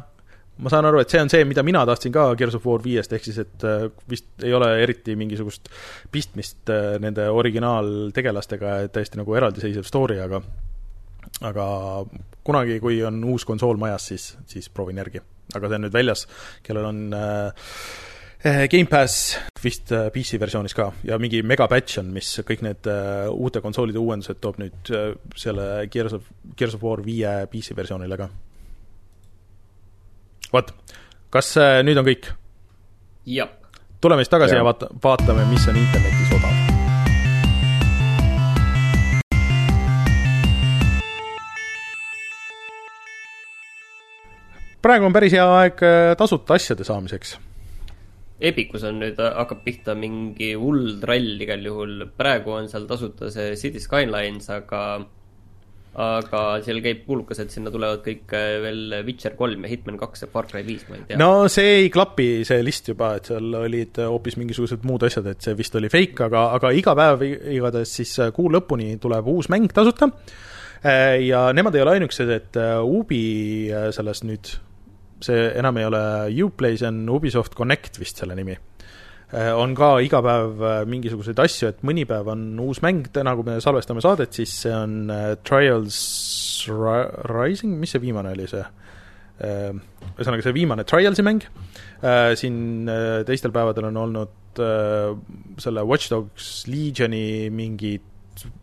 ma saan aru, et see on see, mida mina tahtsin ka Gears of War viiest, ehk siis et äh, vist ei ole eriti mingisugust pistmist äh, nende originaaltegelastega, täiesti nagu eraldiseisev story, aga aga kunagi, kui on uus konsool majas, siis, siis proovin järgi. aga see on nüüd väljas, kellel on äh, äh Gamepass vist PC versioonis ka ja mingi megapatch on, mis kõik need uh, uute konsoolide uuendused toob nüüd selle Gears of, Gears of War viie PC versioonile ka vot, kas nüüd on kõik? jah. tuleme siis tagasi ja, ja vaata, vaatame, mis on internetis odav. praegu on päris hea aeg tasuta asjade saamiseks. Epicus on nüüd, hakkab pihta mingi hull trall igal juhul, praegu on seal tasuta see City Skylines, aga aga seal käib kuulukas, et sinna tulevad kõik äh, veel Witcher kolm ja Hitman kaks ja Far Cry viis, ma ei tea. no see ei klapi, see list juba, et seal olid hoopis mingisugused muud asjad, et see vist oli fake, aga, aga iga päev igatahes siis kuu lõpuni tuleb uus mäng tasuta äh, ja nemad ei ole ainukesed, et Ubi selles nüüd see enam ei ole Uplay, see on Ubisoft Connect vist selle nimi. Äh, on ka iga päev äh, mingisuguseid asju, et mõni päev on uus mäng, täna kui me salvestame saadet, siis see on äh, Trials Rising, mis see viimane oli, see ühesõnaga, see viimane Trialsi mäng, siin teistel päevadel on olnud selle Watch Dogs Legioni mingid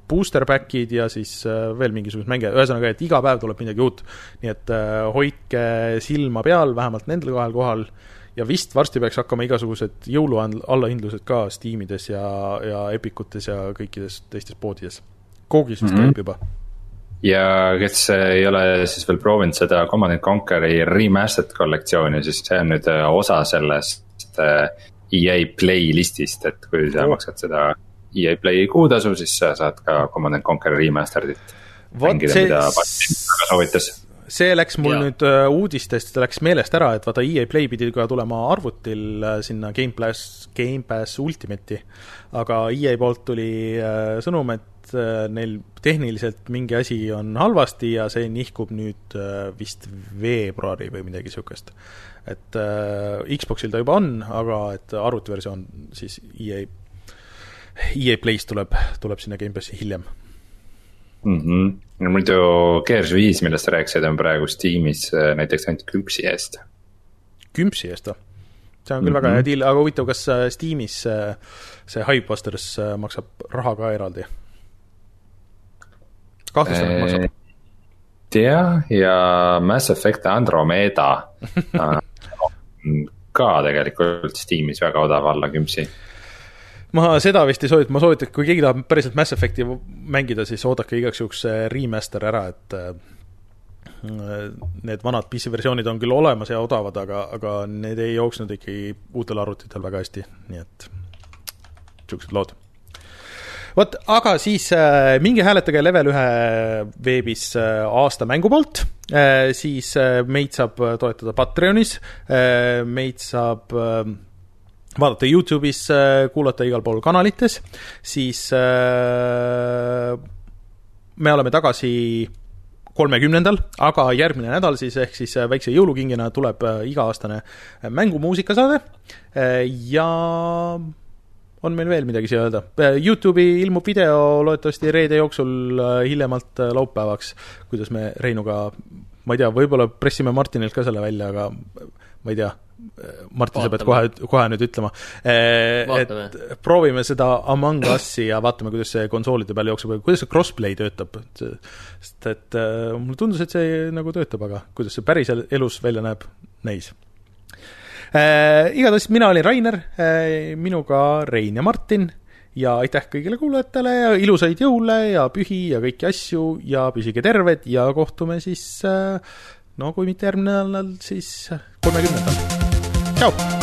booster back'id ja siis äh, veel mingisugused mänge, ühesõnaga, et iga päev tuleb midagi uut. nii et äh, hoidke silma peal vähemalt nendel kahel kohal ja vist varsti peaks hakkama igasugused jõuluallahindlused ka Steamides ja, ja Epicutes ja kõikides teistes poodides. Koogis vist mm -hmm. käib juba ja kes ei ole siis veel proovinud seda Command and Conquer'i remastered kollektsiooni, siis see on nüüd äh, osa sellest EA playlist'ist, et kui sa oh. maksad seda EA Play kuutasu, siis sa saad ka Command and Conquer Remastered'it mängida, mida Martin väga soovitas see läks mul ja. nüüd uh, uudistest, läks meelest ära, et vaata EA Play pidi ka tulema arvutil uh, sinna Gamepass, Gamepass Ultimate'i. aga EA poolt tuli uh, sõnum, et neil tehniliselt mingi asi on halvasti ja see nihkub nüüd vist veebruari või midagi sihukest. et uh, Xboxil ta juba on, aga et arvutiversioon siis EA EA Play's tuleb, tuleb sinna Gamepassi hiljem mm. -hmm. no muidu Gears viis, millest sa rääkisid, on praegu Steamis äh, näiteks ainult küpsi eest. küpsi eest või? see on küll mm -hmm. väga hea mhm. deal, aga huvitav, kas äh, Steamis äh, see Hypebusters maksab raha ka eraldi? kahtlustan, et maksab. tea ja Mass Effect Andromeda ka tegelikult Steamis väga odav alla küpsi ma seda vist ei soovita, ma soovitan, kui keegi tahab päriselt Mass Effect'i mängida, siis oodake igaks juhuks remaster ära, et äh, need vanad PC versioonid on küll olemas ja odavad, aga, aga need ei jooksnud ikkagi uutel arvutitel väga hästi, nii et niisugused lood. vot, aga siis äh, minge hääletage Level ühe veebis äh, aasta mängu poolt äh,, siis äh, meid saab toetada Patreonis äh,, meid saab äh, vaadata Youtube'is, äh, kuulata igal pool kanalites, siis äh, me oleme tagasi kolmekümnendal, aga järgmine nädal siis, ehk siis äh, väikse jõulukingina tuleb iga-aastane mängumuusikasaade. Ja on meil veel midagi siia öelda? Youtube'i ilmub video loodetavasti reede jooksul hiljemalt laupäevaks, kuidas me Reinuga, ma ei tea, võib-olla pressime Martinilt ka selle välja, aga ma ei tea, Martin, sa pead kohe, kohe nüüd ütlema. Eh, et proovime seda Among Us'i ja vaatame, kuidas see konsoolide peal jookseb, kuidas see crossplay töötab. sest et äh, mulle tundus, et see nagu töötab, aga kuidas see päris elus välja näeb, näis äh,. igatahes mina olin Rainer äh,, minuga Rein ja Martin ja aitäh kõigile kuulajatele ja ilusaid jõule ja pühi ja kõiki asju ja püsige terved ja kohtume siis äh, no kui mitte järgmine nädal, siis kolmekümnendal. Ciao.